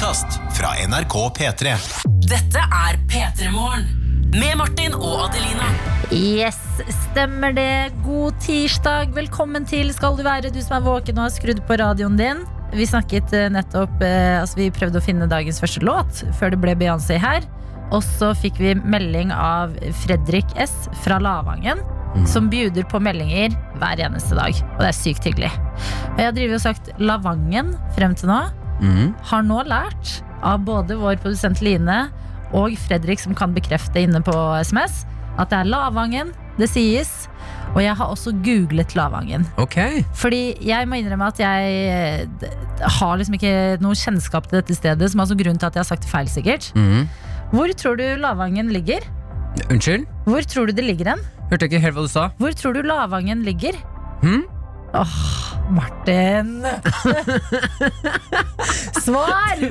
podkast fra NRK P3. Dette er P3 Morgen. Med Martin og Adelina. Yes, stemmer det. God tirsdag. Velkommen til skal du være, du som er våken og har skrudd på radioen din. Vi snakket eh, nettopp eh, Altså vi prøvde å finne dagens første låt før det ble Beyoncé her. Og så fikk vi melding av Fredrik S fra Lavangen. Som bjuder på meldinger hver eneste dag. Og det er sykt hyggelig. Og jeg har drivet og sagt Lavangen frem til nå. Mhm. Har nå lært av både vår produsent Line og Fredrik, som kan bekrefte inne på SMS, at det er Lavangen det sies. Og jeg har også googlet Lavangen. Ok. Fordi jeg må innrømme at jeg eh, har liksom ikke noe kjennskap til dette stedet, som er altså grunn til at jeg har sagt det feil, sikkert. Mm. Hvor tror du Lavangen ligger? Unnskyld? Hvor tror du det ligger hen? Hørte ikke helt hva du sa. Hvor tror du Lavangen ligger? Hm? Åh, Martin! Svar! uh,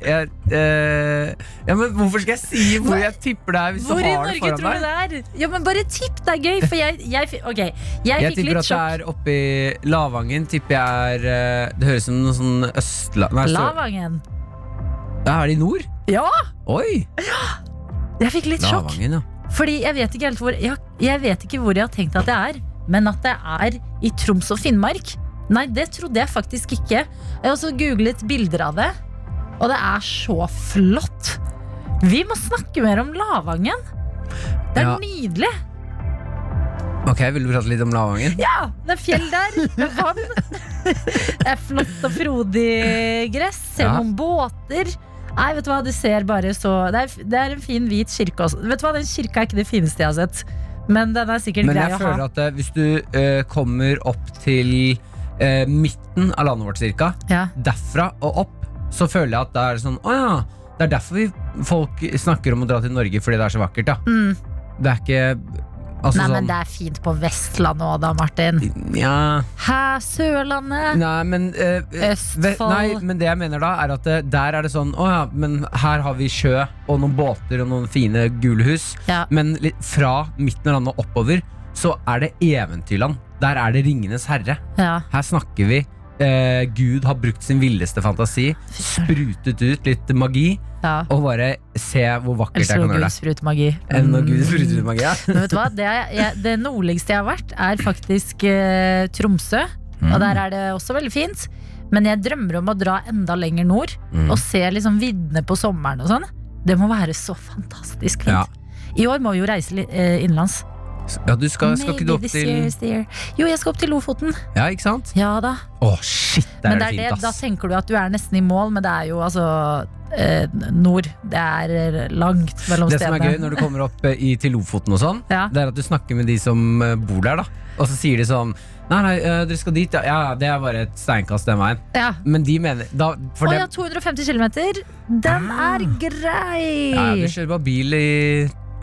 jeg, uh, ja, men hvorfor skal jeg si hvor jeg tipper det er hvis Hvor du har det foran du deg? det? Ja, men Bare tipp, det er gøy. For jeg, jeg, okay, jeg, Jeg tipper at det er oppi Lavangen. Tipper jeg er eh, Det høres ut som noe sånn Østland Nei, Lavangen. Ja, er det i nord? Ja! Oi! Jeg fikk litt sjokk. Ja. Fordi jeg vet hvor jeg, jeg vet ikke hvor jeg har tenkt at det er. Men at det er i Troms og Finnmark? Nei, det trodde jeg faktisk ikke. Jeg har også googlet bilder av det, og det er så flott. Vi må snakke mer om Lavangen. Det er Ja. nydelig. Ok, Vil du prate litt om Lavangen? Ja, det er fjell der. Det er vann. Det er flott og frodig gress. Ser Ja. noen båter. Nei, vet du hva, du ser bare så Det er, det er en fin hvit kirke også. Vet du hva, Den kirka er ikke det fineste jeg har sett. Men den er sikkert Men grei jeg føler at eh, hvis du eh, kommer opp til eh, midten av landet vårt cirka, Ja. derfra og opp, så føler jeg at det er sånn Å ja, det er derfor vi, folk snakker om å dra til Norge fordi det er så vakkert, da. Mm. Det er ikke Altså Nei, men sånn det er fint på Vestlandet òg, da, Martin. Ja Hæ, Sørlandet? Nei, men uh, Østfold. Nei, men det jeg mener da, er at eh, der er det sånn Å ja, men her har vi sjø og noen båter og noen fine gule hus. Ja. Men litt fra midten av landet og oppover, så er det eventyrland. Der er det Ringenes herre. Ja. Her snakker vi eh, Gud har brukt sin villeste fantasi, sprutet ut litt magi, ja. og bare se hvor vakkert jeg Elsker kan når gjøre Gud det. spruter magi. Mm. når Gud Mm. spruter ut magi, ja. Men vet du hva? Det, jeg, det nordligste jeg har vært, er faktisk eh, Tromsø. Og Mm. der er det også veldig fint. Men jeg drømmer om å dra enda lenger nord Mm. og se liksom viddene på sommeren og sånn. Det må være så fantastisk fint. Ja. I år må vi jo reise eh, innenlands. Ja, du skal, skal ikke du opp til year. Jo, jeg skal opp til Lofoten. Ja, ikke sant? Ja da. Å, shit, der men er det det er det, da tenker du at du er nesten i mål, men det er jo altså eh, nord. Det er eh, langt mellom stedene. Det som er gøy når du kommer opp eh, i, til Lofoten og sånn, Ja. det er at du snakker med de som eh, bor der, da. Og så sier de sånn Nei, nei, dere skal dit, ja. ja. Det er bare et steinkast den veien. Ja. Men de mener da, Å dem ja, 250 km. Den er grei! ja, Du kjører bare bil i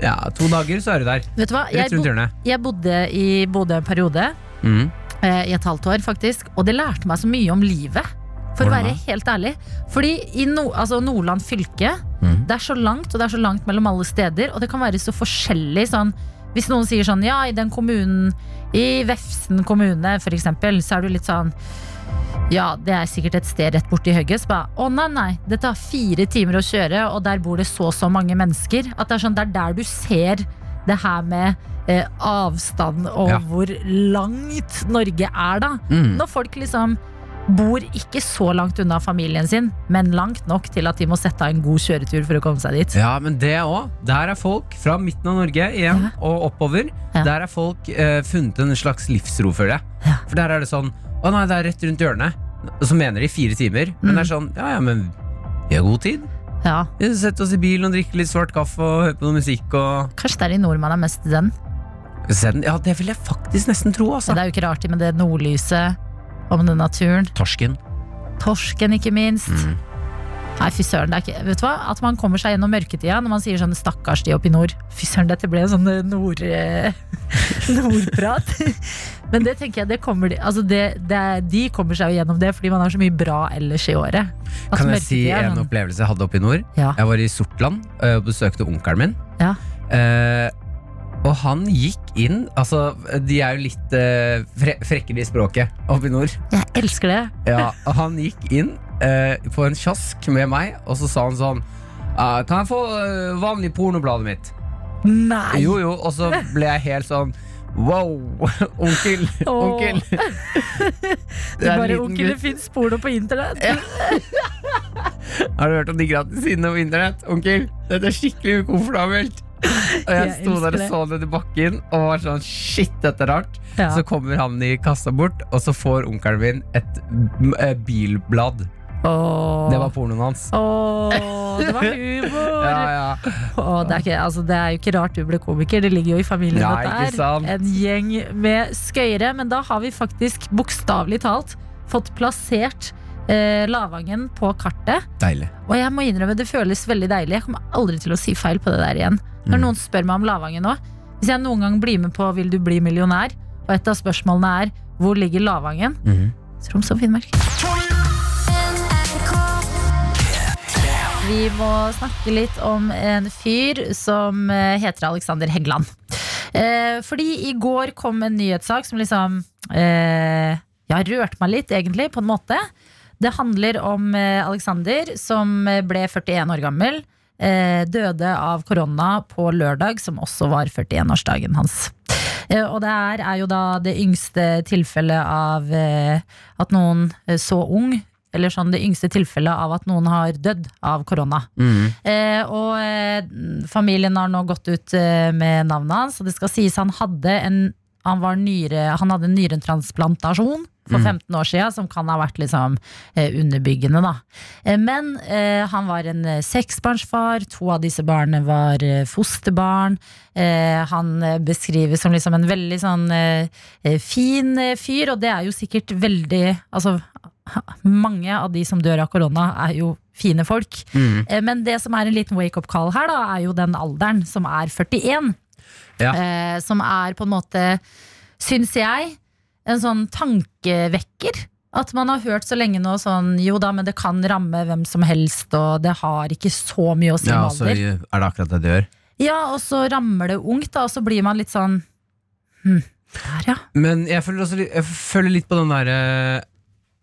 ja, to dager, så er du der. Vet du hva? Jeg, bo jeg bodde i Bodø en periode. Mm. eh, I et halvt år, faktisk. Og det lærte meg så mye om livet. For å være helt ærlig. Fordi i no altså Nordland fylke, mm. det er så langt, og det er så langt mellom alle steder. Og det kan være så forskjellig. Sånn, hvis noen sier sånn Ja, i den kommunen, i Vefsn kommune eksempel, så er du litt sånn ja, det er sikkert et sted rett borti bare, Å nei, nei, det tar fire timer å kjøre, og der bor det så og så mange mennesker. At det er sånn, det er der du ser det her med eh, avstand og Ja. hvor langt Norge er, da. Mm. Når folk liksom bor ikke så langt unna familien sin, men langt nok til at de må sette av en god kjøretur for å komme seg dit. Ja, men det òg. Der er folk fra midten av Norge igjen Ja. og oppover. Ja. Der er folk eh, funnet en slags livsro, føler jeg. For der er det sånn Å nei, det er rett rundt hjørnet. Og så mener de fire timer. Men Mm. det er sånn Ja ja, men vi har god tid. Ja, Vi setter oss i bilen og drikker litt svart kaffe og hører på noe musikk og Kanskje det er i nordmenn er mest zen. Se Ja, det vil jeg faktisk nesten tro, altså. Det er jo ikke rart med det nordlyset om den naturen. Torsken. Torsken, ikke minst. Mm. Nei, fy søren. Det er ikke, vet du hva? At man kommer seg gjennom mørketida når man sier sånn 'stakkars de oppe i nord'. Fy søren, dette ble en sånn eh, nord, eh, nordprat. Men det tenker jeg, det kommer altså det, det de kommer seg jo gjennom det fordi man har så mye bra ellers i året. At Kan jeg si en sånn- opplevelse jeg hadde oppe i nord? Ja. Jeg var i Sortland øh, og besøkte onkelen min. Ja. Eh, og han gikk inn Altså, de er jo litt uh, fre frekkere i språket oppe i nord. Jeg elsker det. Ja, og han gikk inn eh, på en kiosk med meg, og så sa han sånn «Ah, Kan jeg få eh, vanlig pornobladet mitt? Nei! Jo, jo, og så ble jeg helt sånn Wow, onkel, Åh. onkel. Du Det er en bare liten onkel, det gutt. fins porno på internett. Har du hørt om de gratis sidene på internett? Onkel, dette er skikkelig ukomfortabelt. Og jeg Jeg sto der og det. så ned i bakken og var sånn Shit, dette er rart. Ja. Så kommer han i kassa bort, og så får onkelen min et eh, bilblad. Åh. Det var pornoen hans. Åh, det var humor! Ja, ja. Åh, det, er ikke, altså, det er jo ikke rart du ble komiker, det ligger jo i familien. Ja, dette her. En gjeng med skøyere. Men da har vi faktisk bokstavelig talt fått plassert eh, Lavangen på kartet. Deilig. Og jeg må innrømme, det føles veldig deilig. Jeg kommer aldri til å si feil på det der igjen. Når Mm. noen spør meg om Lavangen nå, hvis jeg noen gang blir med på Vil du bli millionær, og et av spørsmålene er hvor ligger Lavangen? mm. Troms og Finnmark. Vi må snakke litt om en fyr som eh, heter Alexander Heggeland. Eh, fordi i går kom en nyhetssak som liksom eh, Ja, rørte meg litt, egentlig, på en måte. Det handler om eh, Alexander som ble 41 år gammel. Eh, døde av korona på lørdag, som også var 41-årsdagen hans. Eh, og det er jo da det yngste tilfellet av at noen så ung eller sånn det yngste tilfellet av at noen har dødd av korona. Mm. Eh, og eh, familien har nå gått ut eh, med navnet hans, og det skal sies han hadde en han, var nyre, han hadde en nyretransplantasjon for 15 år siden, som kan ha vært liksom eh, underbyggende. Da. Eh, men eh, han var en seksbarnsfar, to av disse barna var fosterbarn. Eh, han beskrives som liksom en veldig sånn fin fyr, og det er jo sikkert veldig Altså, mange av de som dør av korona, er jo fine folk. Mhm. Eh, Men det som er en liten wake-up call her, da, er jo den alderen som er 41. Ja. Eh, som er på en måte, syns jeg, en sånn tankevekker. At man har hørt så lenge nå sånn Jo da, men det kan ramme hvem som helst, og det har ikke så mye å si Ja, med så alder. er det akkurat det det gjør. Ja, og så rammer det ungt, da, og så blir man litt sånn Hm, der, ja. Men jeg føler, også, jeg føler litt på den derre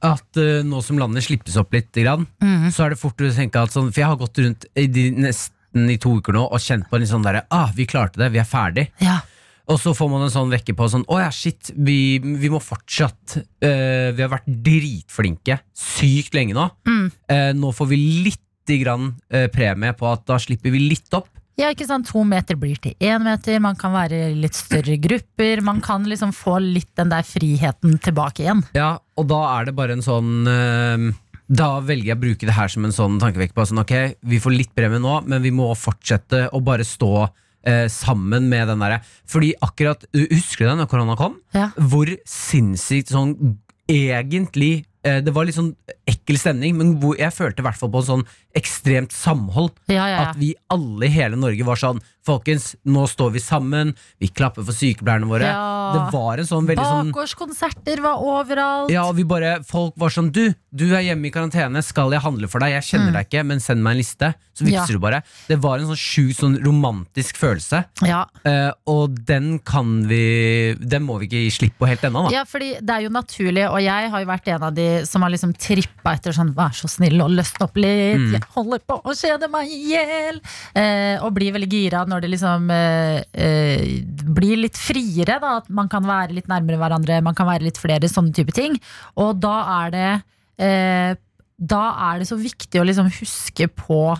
at uh, nå som landet slippes opp litt, grann, Mhm. så er det fort å tenke at sånn For jeg har gått rundt i de nesten i to uker nå og kjent på en sånn derre Ah, vi klarte det, vi er ferdig. ja. Og så får man en sånn vekke på sånn Å ja, shit, vi, vi må fortsatt uh, Vi har vært dritflinke sykt lenge nå. Mm. Uh, nå får vi litt grann premie på at da slipper vi litt opp. Ja, ikke sant? To meter blir til én meter, man kan være i litt større grupper. Man kan liksom få litt den der friheten tilbake igjen. Ja, og da er det bare en sånn eh, Da velger jeg å bruke det her som en sånn tankevekk på sånn, ok, vi får litt premie nå, men vi må fortsette å bare stå eh, sammen med den derre Fordi akkurat Husker du det når korona kom? Ja. Hvor sinnssykt sånn egentlig Det var litt sånn ekkel stemning, men hvor jeg følte i hvert fall på en sånn ekstremt samhold. Ja, ja. At vi alle i hele Norge var sånn Folkens, nå står vi sammen, vi klapper for sykepleierne våre. Ja. Det var en sånn veldig sånn Bakgårdskonserter var overalt. ja, og vi bare, folk var sånn Du, du er hjemme i karantene, skal jeg handle for deg? Jeg kjenner deg ikke, men send meg en liste. Så vippser Mm. Du bare. Det var en sånn sjukt sånn romantisk følelse. Ja. Eh, og den kan vi Den må vi ikke gi slipp på helt ennå, da. ja, fordi det er jo naturlig, og jeg har jo vært en av de som har liksom trippa etter sånn Vær så snill og løsne opp litt, Mm. jeg holder på å kjede meg i hjel. Eh, og blir veldig gira når det liksom eh, eh, blir litt friere, da. At man kan være litt nærmere hverandre, man kan være litt flere sånne type ting. Og da er det eh, Da er det så viktig å liksom huske på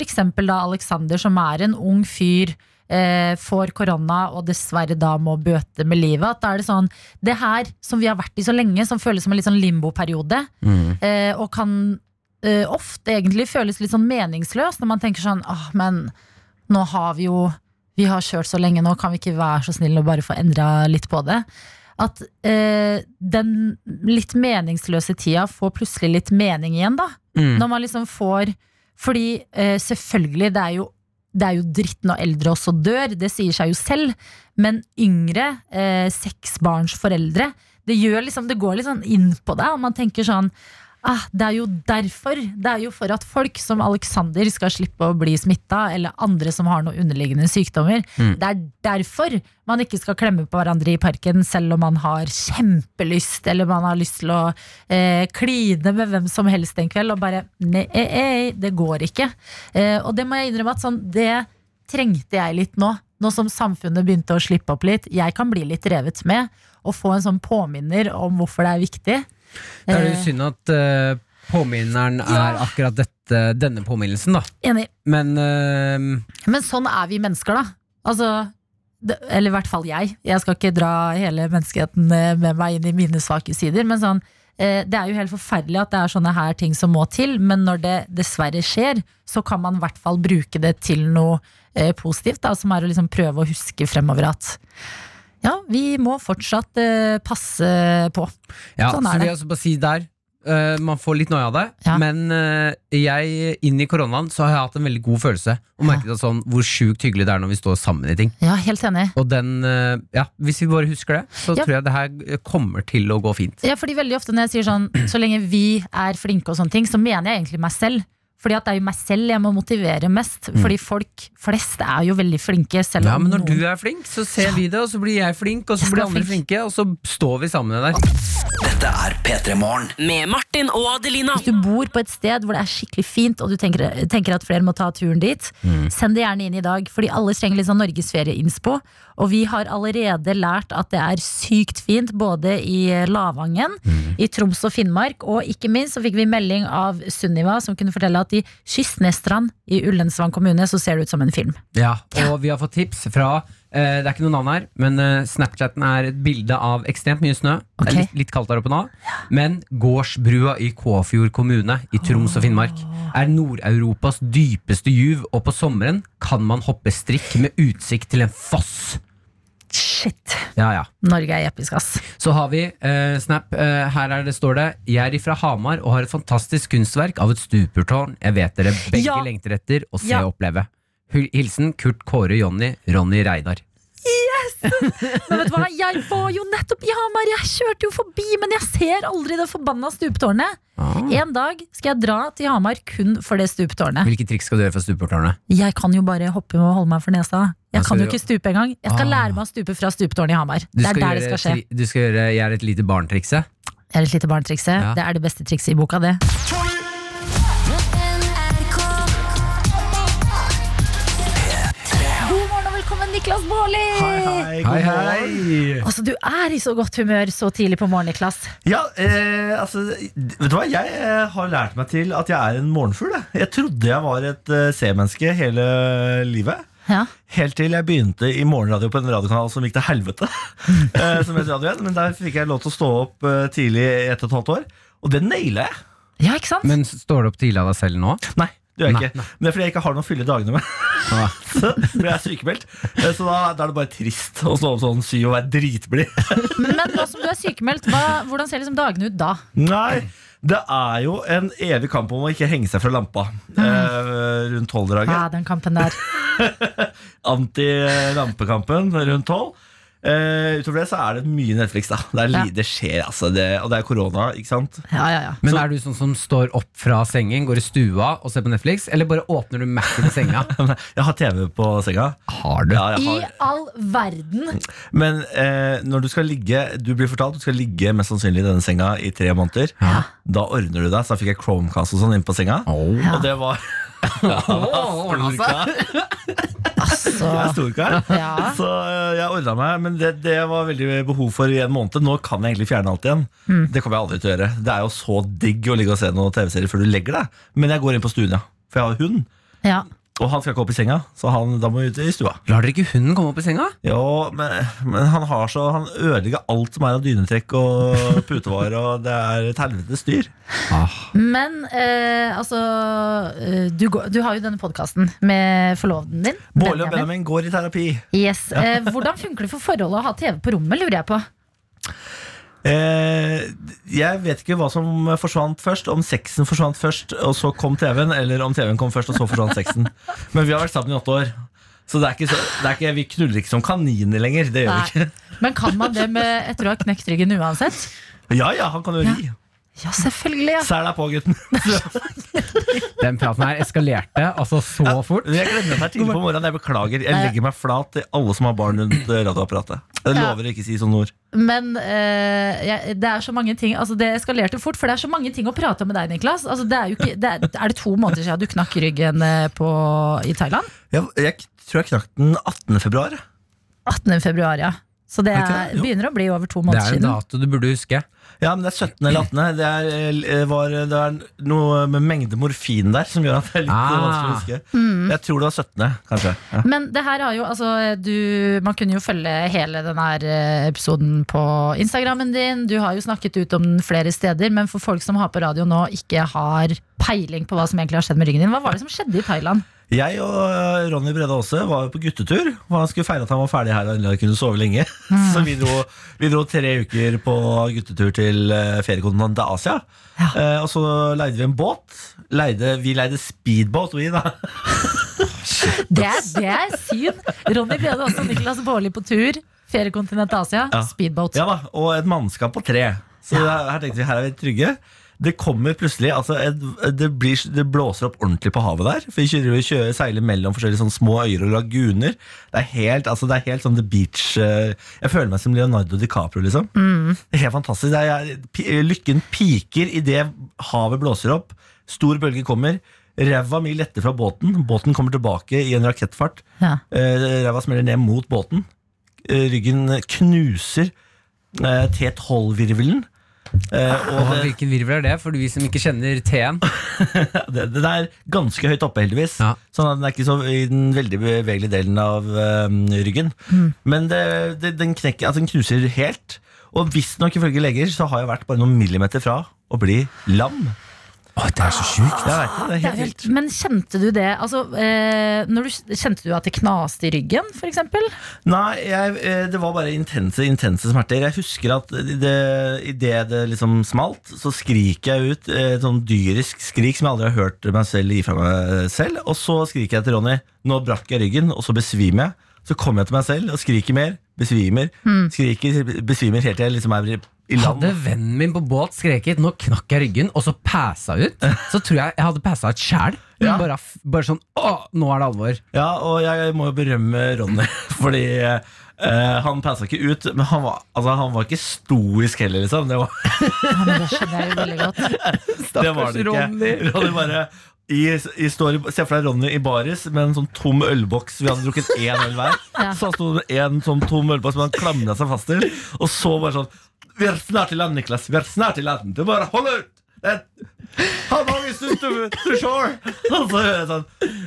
eksempel da Alexander, som er en ung fyr, eh, får korona og dessverre da må bøte med livet. At da er det sånn Det her som vi har vært i så lenge, som føles som en litt sånn limboperiode, Mm. eh, og kan eh, ofte egentlig føles litt sånn meningsløs når man tenker sånn Åh, men nå har vi jo Vi har kjørt så lenge, nå kan vi ikke være så snille og bare få endra litt på det. At eh, den litt meningsløse tida får plutselig litt mening igjen, da. Mm. Når man liksom får Fordi eh, selvfølgelig, det er jo det er jo dritt når eldre også dør, det sier seg jo selv. Men yngre, eh, seksbarnsforeldre, det liksom Det går litt sånn inn på deg, og man tenker sånn ah, det er jo derfor. Det er jo for at folk som Alexander skal slippe å bli smitta, eller andre som har noen underliggende sykdommer. Mm. Det er derfor man ikke skal klemme på hverandre i parken selv om man har kjempelyst, eller man har lyst til å eh, kline med hvem som helst en kveld, og bare nei, ei, ei, det går ikke. Eh, og det må jeg innrømme at sånn, det trengte jeg litt nå. Nå som samfunnet begynte å slippe opp litt. Jeg kan bli litt revet med. Og få en sånn påminner om hvorfor det er viktig. Det er jo Eh, synd at uh, påminneren er akkurat dette, denne påminnelsen, da. Enig. Men uh, Men sånn er vi mennesker, da. Altså, det, eller i hvert fall jeg. Jeg skal ikke dra hele menneskeheten eh, med meg inn i mine svake sider. Men sånn, eh, det er jo helt forferdelig at det er sånne her ting som må til. Men når det dessverre skjer, så kan man i hvert fall bruke det til noe eh, positivt. Da, som er å liksom prøve å huske fremover at ja, vi må fortsatt eh, passe på. Ja, Sånn så vil det. jeg også bare si der eh, Man får litt noia av det, Ja. men eh, jeg inn i koronaen så har jeg hatt en veldig god følelse. Og merket at sånn, hvor sjukt hyggelig det er når vi står sammen i ting. Ja, helt enig. Og den, eh, ja, Hvis vi bare husker det, så Ja. tror jeg det her kommer til å gå fint. Ja, fordi veldig ofte når jeg sier sånn Så lenge vi er flinke og sånne ting Så mener jeg egentlig meg selv Fordi at det er jo meg selv jeg må motivere mest Fordi folk flest er jo veldig flinke Selv Ja, men når noen du er flink, så ser vi det, og så blir jeg flink, og så Jeg blir andre flink. flinke, og så står vi sammen der. Dette er P3 Morgen. Med Martin og Adelina. Hvis du bor på et sted hvor det er skikkelig fint Og du tenker, tenker at flere må ta turen dit Send det gjerne inn i dag Fordi alle trenger litt sånn norgesferieinnspo. Og vi har allerede lært at det er sykt fint Både i Lavangen I Troms og Finnmark Og ikke minst så fikk vi melding av Sunniva Som kunne fortelle at i Kystnestrand I Ullensvang kommune så ser det ut som en film Ja, og vi har fått tips fra Det er ikke noe navn her, men Snapchaten Snapchatten er et bilde av ekstremt mye snø. Det er litt, litt kaldt der oppe nå. Men gårdsbrua i Kåfjord kommune i Troms og Finnmark er Nord-Europas dypeste juv, og på sommeren kan man hoppe strikk med utsikt til en foss. Shit Ja, ja. Norge er episk ass Så har vi eh, Snap. Eh, her er det, står det Jeg er ifra Hamar og har et fantastisk kunstverk av et stupurtårn. Jeg vet dere begge Ja. lengter etter å se og oppleve. Hilsen Kurt Kåre Jonny Ronny Reidar. Men vet du hva, jeg var jo nettopp i Hamar Jeg kjørte jo forbi, men jeg ser aldri det forbanna stupetårnet Ah. En dag skal jeg dra til Hamar kun for det stupetårnet Hvilke triks skal du gjøre for stupetårnet? Jeg kan jo bare hoppe og holde meg for nesa. Jeg kan jo ikke stupe engang. Jeg skal Ah. lære meg å stupe fra stupetårnet i Hamar. Det er der gjøre det skal skje. Du skal gjøre 'Jeg er et lite barn'-trikset? Jeg er et lite barnetrikset. Ja. Det er det beste trikset i boka, det. Niklas Hei, Hei, hei! Altså, du er i så godt humør så tidlig på morgen, Niklas. Ja, eh, altså Vet du hva, jeg eh, har lært meg til at jeg er en morgenfugl. Jeg, jeg trodde jeg var et eh, C-menneske hele livet. Ja. Helt til jeg begynte i morgenradio på en radiokanal som gikk til helvete. eh, som het Radio 1, Men der fikk jeg lov til å stå opp eh, tidlig i ett og et halvt år. Og det naila jeg. ja, ikke sant? Men står du opp tidlig av deg selv nå? Nei, det gjør jeg Nei, ikke. Men det er fordi jeg ikke har noe å fylle dagene med. Så jeg sykemeldt. Eh, Så da, da er det bare trist å stå opp sånn syv og være dritblid. Men nå som du er sykemeldt, hva, hvordan ser liksom dagene ut da? Nei, det er jo en evig kamp om å ikke henge seg fra lampa eh, rundt tolvdraget. Ja, den kampen der. Anti-lampekampen rundt tolv. Eh, utover det så er det mye Netflix. da Det, er, Ja. det skjer, altså. Det, og det er korona, ikke sant? Ja, ja, ja. Men er du sånn som står opp fra sengen, går i stua og ser på Netflix, eller bare åpner du Mac-en i senga? Jeg har TV på senga. Har du? Ja, jeg I all verden! Men uh, når du skal ligge Du blir fortalt du skal ligge mest sannsynlig i denne senga i tre måneder. Da ordner du deg. Så da fikk jeg Chromecast og sånn inn på senga. Ja. Og det var Altså, Jeg er storkar. ja. Så eh, jeg ordna meg, men det, det var veldig behov for i en måned. Nå kan jeg egentlig fjerne alt igjen. Mm. Det kommer jeg aldri til å gjøre. Det er jo så digg å ligge og se noen TV-serier før du legger deg. Men jeg går inn på stuen, ja. For jeg har hund. ja. Og han skal ikke opp i senga, så han, da må vi ut i stua. Lar dere ikke hunden komme opp i senga? Jo, men, men han har så Han ødelegger alt som er av dynetrekk og putevar, og det er et helvetes styr. Men eh, altså eh, du, du har jo denne podkasten med forloveden din. Bårli og Benjamin går i terapi. Yes. Eh, hvordan funker det for forholdet å ha TV på rommet, lurer jeg på. Eh, jeg vet ikke hva som forsvant først. Om sexen forsvant først, og så kom TV-en, eller om TV-en kom først, og så forsvant sexen. Men vi har vært sammen i åtte år. Så det er ikke, så, det ikke vi knuller ikke som kaniner lenger. Det gjør vi ikke. Men kan man det med etter å ha knekt ryggen uansett? Ja, ja, han kan jo ri. Ja, selvfølgelig. Ja. Sel deg på, gutten. Den praten her eskalerte altså så fort. Jeg glemmer meg tidlig på morgenen. Jeg beklager. Jeg legger meg flat til alle som har barn rundt eh, radioapparatet. Jeg Ja. lover å ikke si sånne ord. Men uh, ja, det er så mange ting Altså Det eskalerte fort, for det er så mange ting å prate om med deg, Niklas. Altså, det er, jo ikke, det er, er det to måneder siden du knakk ryggen eh, på, i Thailand? Jeg, jeg tror jeg knakk den 18. februar. 18. februar, ja. Så det Er er, begynner å bli over to måneder siden. Det er en dato du burde huske. Ja, men det er 17. eller 18. Det er, eh, var, det er noe med mengde morfin der som gjør at det er litt Ah. vanskelig å huske. Mm. Jeg tror det var 17., kanskje. Ja. Men det her har jo, altså, du, man kunne jo følge hele denne episoden på Instagrammen din. Du har jo snakket ut om den flere steder, men for folk som har på radio nå ikke har peiling på hva som egentlig har skjedd med ryggen din, hva var det som skjedde i Thailand? Jeg og eh, Ronny Brede Aase var på guttetur. Og han skulle feire at han var ferdig her og kunne sove lenge. Så vi dro, vi dro tre uker på guttetur til eh, feriekontinentet Asia. Ja. Eh, og så leide vi en båt. Leide, vi leide speedboat, vi, da. Det er, det er syn! Ronny Brede også, Niklas Baarli på tur. Feriekontinent Asia, Ja. speedboat. Ja da, Og et mannskap på tre. Så ja. her tenkte vi her er vi trygge. Det kommer plutselig altså det, blir, det blåser opp ordentlig på havet der. For Vi kjører, vi kjører seiler mellom forskjellige små øyer og laguner. Det er helt, altså det er helt sånn The Beach eh, Jeg føler meg som Leonardo DiCaprio, liksom. Det er helt fantastisk. Er, pi- lykken piker idet havet blåser opp. Stor bølge kommer. Ræva mi letter fra båten. Båten kommer tilbake i en rakettfart. Ja. Eh, Ræva smeller ned mot båten. Eh, Ryggen knuser eh, T12-virvelen. Eh, og Og det, hvilken virvel er det, for vi som ikke kjenner T-en? det, den er ganske høyt oppe, heldigvis. Ja. Sånn at den er ikke så i den veldig bevegelige delen av eh, ryggen. Men det, det, den, knekker, altså den knuser helt. Og visstnok ifølge leger så har jeg vært bare noen millimeter fra å bli lam. Å, det er så sjukt! Det, det er helt helt, men kjente du det? Altså, eh, du, kjente du at det knaste i ryggen, f.eks.? Nei, jeg, eh, det var bare intense intense smerter. Jeg husker at det, idet det liksom smalt, så skriker jeg ut et sånn dyrisk skrik som jeg aldri har hørt meg selv gi fra meg selv. Og så skriker jeg til Ronny nå brakk jeg ryggen, og så besvimer jeg. Så kommer jeg til meg selv og skriker mer, besvimer, skriker, besvimer helt til jeg liksom er i land. Hadde vennen min på båt skreket 'nå knakk jeg ryggen', og så passa ut, så tror jeg jeg hadde passa ut sjæl. Ja. Bare, bare sånn 'å, nå er det alvor'. Ja, og jeg må jo berømme Ronny, fordi Uh, han passa ikke ut, men han var, altså, han var ikke stoisk heller, liksom. Det var, Ja, men det skjønner jeg jo veldig godt. det var det ikke. Ronny. Ronny bare i, i story, Se for deg Ronny i baris med en sånn tom ølboks. Vi hadde drukket én øl hver. Så han sto med en sånn tom ølboks som han klamra seg fast til. Og så bare sånn Vi er snart i land, Niklas. Vi er snart i land. Du bare hold ut! How long is it to, to shore? Og så hører jeg sånn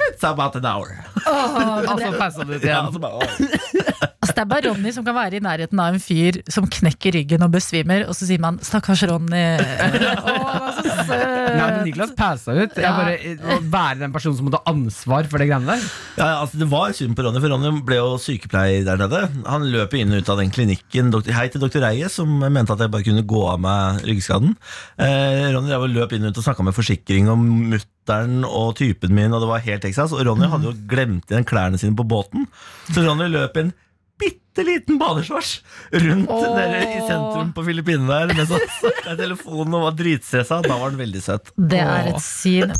It's about an hour. Og så passa det ut Ja, igjen. Altså, det er bare Ronny som kan være i nærheten av en fyr som knekker ryggen og besvimer, og så sier man 'stakkars Ronny'. Å, så søt. Nei, men Niklas passa ut. Jeg Ja. bare, å være den personen som må ta ansvar for det greiene der. Ja, ja, altså Det var synd på Ronny, for Ronny ble jo sykepleier der nede. Han løp inn og ut av den klinikken. Hei til doktor Eie, som mente at jeg bare kunne gå av meg ryggskaden. Eh, Ronny drev og løp inn og ut og snakka med forsikring om mutt og typen min, og det var helt Texas. Og Ronny hadde jo glemt igjen klærne sine på båten, så Ronny løp en bitte liten badeshorts rundt oh. i sentrum på Filippinene der med sånn snakka i telefonen og var dritstressa. Da var han veldig søt. Det er et syn.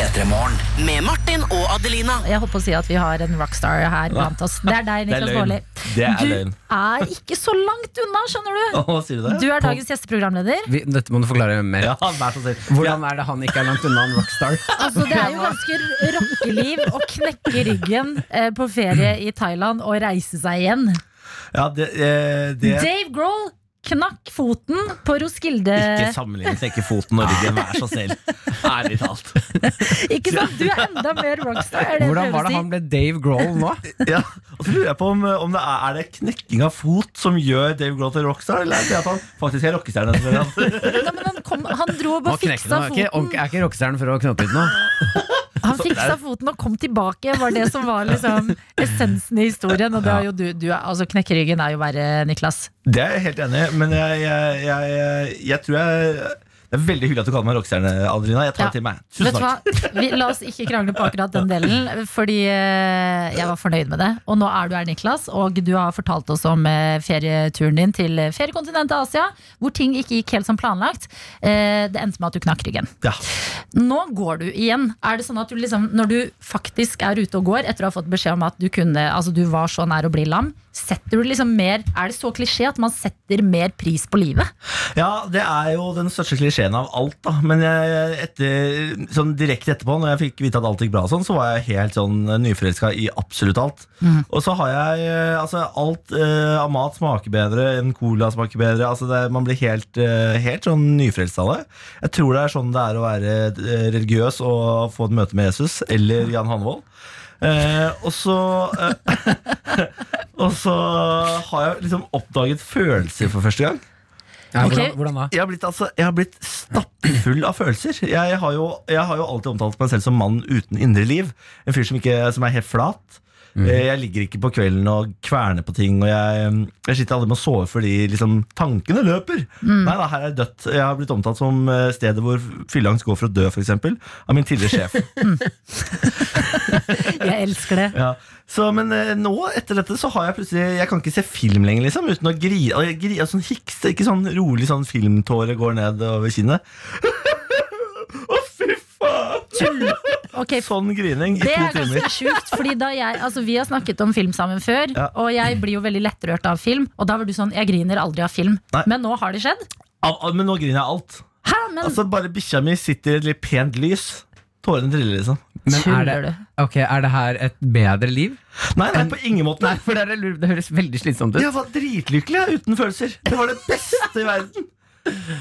P3 Morgen. Med Martin og Adelina. Jeg holdt på å si at vi har en rockstar her blant oss. Det er deg, Niklas. Baarli. Du er ikke så langt unna, skjønner du. Å, sier du det? Du er dagens gjesteprogramleder. Vi, dette må du forklare mer. Ja, vær så snill. Hvordan er det han ikke er langt unna en rockstar? Altså, det er jo ganske rockeliv å knekke ryggen eh, på ferie i Thailand og reise seg igjen. Ja, det, eh, det Dave Grohl knakk foten på Roskilde. Ikke sammenlign ikke foten og ryggen, vær så snill. Ærlig talt. Ikke sant? Du er enda mer rockstar. Er det Hvordan var det han ble Dave Grohl nå? Ja, og så lurer jeg på om, om det er, er det knekking av fot som gjør Dave Grohl til rockstar, eller er det at han faktisk er rockestjerne? Han, han dro og Nå bare fiksa han. Er ikke, foten. er ikke rockestjernen for å knote ut nå? Han fiksa foten og kom tilbake, var det som var liksom essensen i historien. Og det er du, du er, altså knekkeryggen er jo verre, Niklas. Det er jeg helt enig i, men jeg, jeg, jeg, jeg tror jeg Det er veldig hyggelig at du kaller meg rockestjerne, Adelina. Jeg tar Ja. det til meg. Tusen takk. Vi, la oss ikke krangle på akkurat den delen, fordi eh, jeg var fornøyd med det. Og nå er du her, Niklas, og du har fortalt oss om eh, ferieturen din til feriekontinentet Asia, hvor ting ikke gikk helt som planlagt. Eh, Det endte med at du knakk ryggen. Ja. Nå går du igjen. Er det sånn at du liksom, når du faktisk er ute og går, etter å ha fått beskjed om at du, kunne, altså du var så nær å bli lam, setter du liksom mer Er det så klisjé at man setter mer pris på livet? Ja, det er jo den største klisjeen av alt, da. Men jeg, etter, sånn direkte etterpå, når jeg fikk vite at alt gikk bra, sånn, så var jeg helt sånn nyforelska i absolutt alt. Og så har jeg eh, altså alt eh, av mat smaker bedre enn cola smaker bedre. Altså det, man blir helt, eh, helt sånn nyforelska av det. Jeg tror det er sånn det er å være eh, religiøs og få et møte med Jesus eller Jan Hanvold. Eh, og så eh, Og så har jeg liksom oppdaget følelser for første gang. Ja, okay. hvordan, hvordan da? Jeg har blitt, altså, jeg har blitt stappfull av følelser. Jeg har, jo, jeg har jo alltid omtalt meg selv som mann uten indre liv. En fyr som, ikke, som er helt flat. Eh, Jeg ligger ikke på kvelden og kverner på ting. Og jeg, jeg sitter aldri med å sove fordi liksom, tankene løper. Nei da, her er dødt. Jeg har blitt omtalt som eh, stedet hvor fylleangst går for å dø, f.eks. Av min tidligere sjef. Jeg elsker det. Ja. Så, men eh, nå, etter dette, så har jeg plutselig Jeg kan ikke se film lenger, liksom, uten å grine. og gri- Sånn hikste, ikke sånn rolig sånn filmtåre går ned over kinnet. Å, fy faen! Ok, Sånn grining i Det to er ganske sjukt, fordi da jeg, altså vi har snakket om film sammen før, Ja. og jeg blir jo veldig lettrørt av film. Og da var du sånn, jeg griner aldri av film. Nei. Men nå har det skjedd. Al men nå griner jeg av alt. Hæ, men Altså Bare bikkja mi sitter i et litt pent lys. Tårene triller, liksom. Men er det, okay, er det her et bedre liv? Nei, nei, på ingen måte. Nei, for det, er, det høres veldig slitsomt ut. Jeg var dritlykkelig uten følelser. Det var det beste i verden.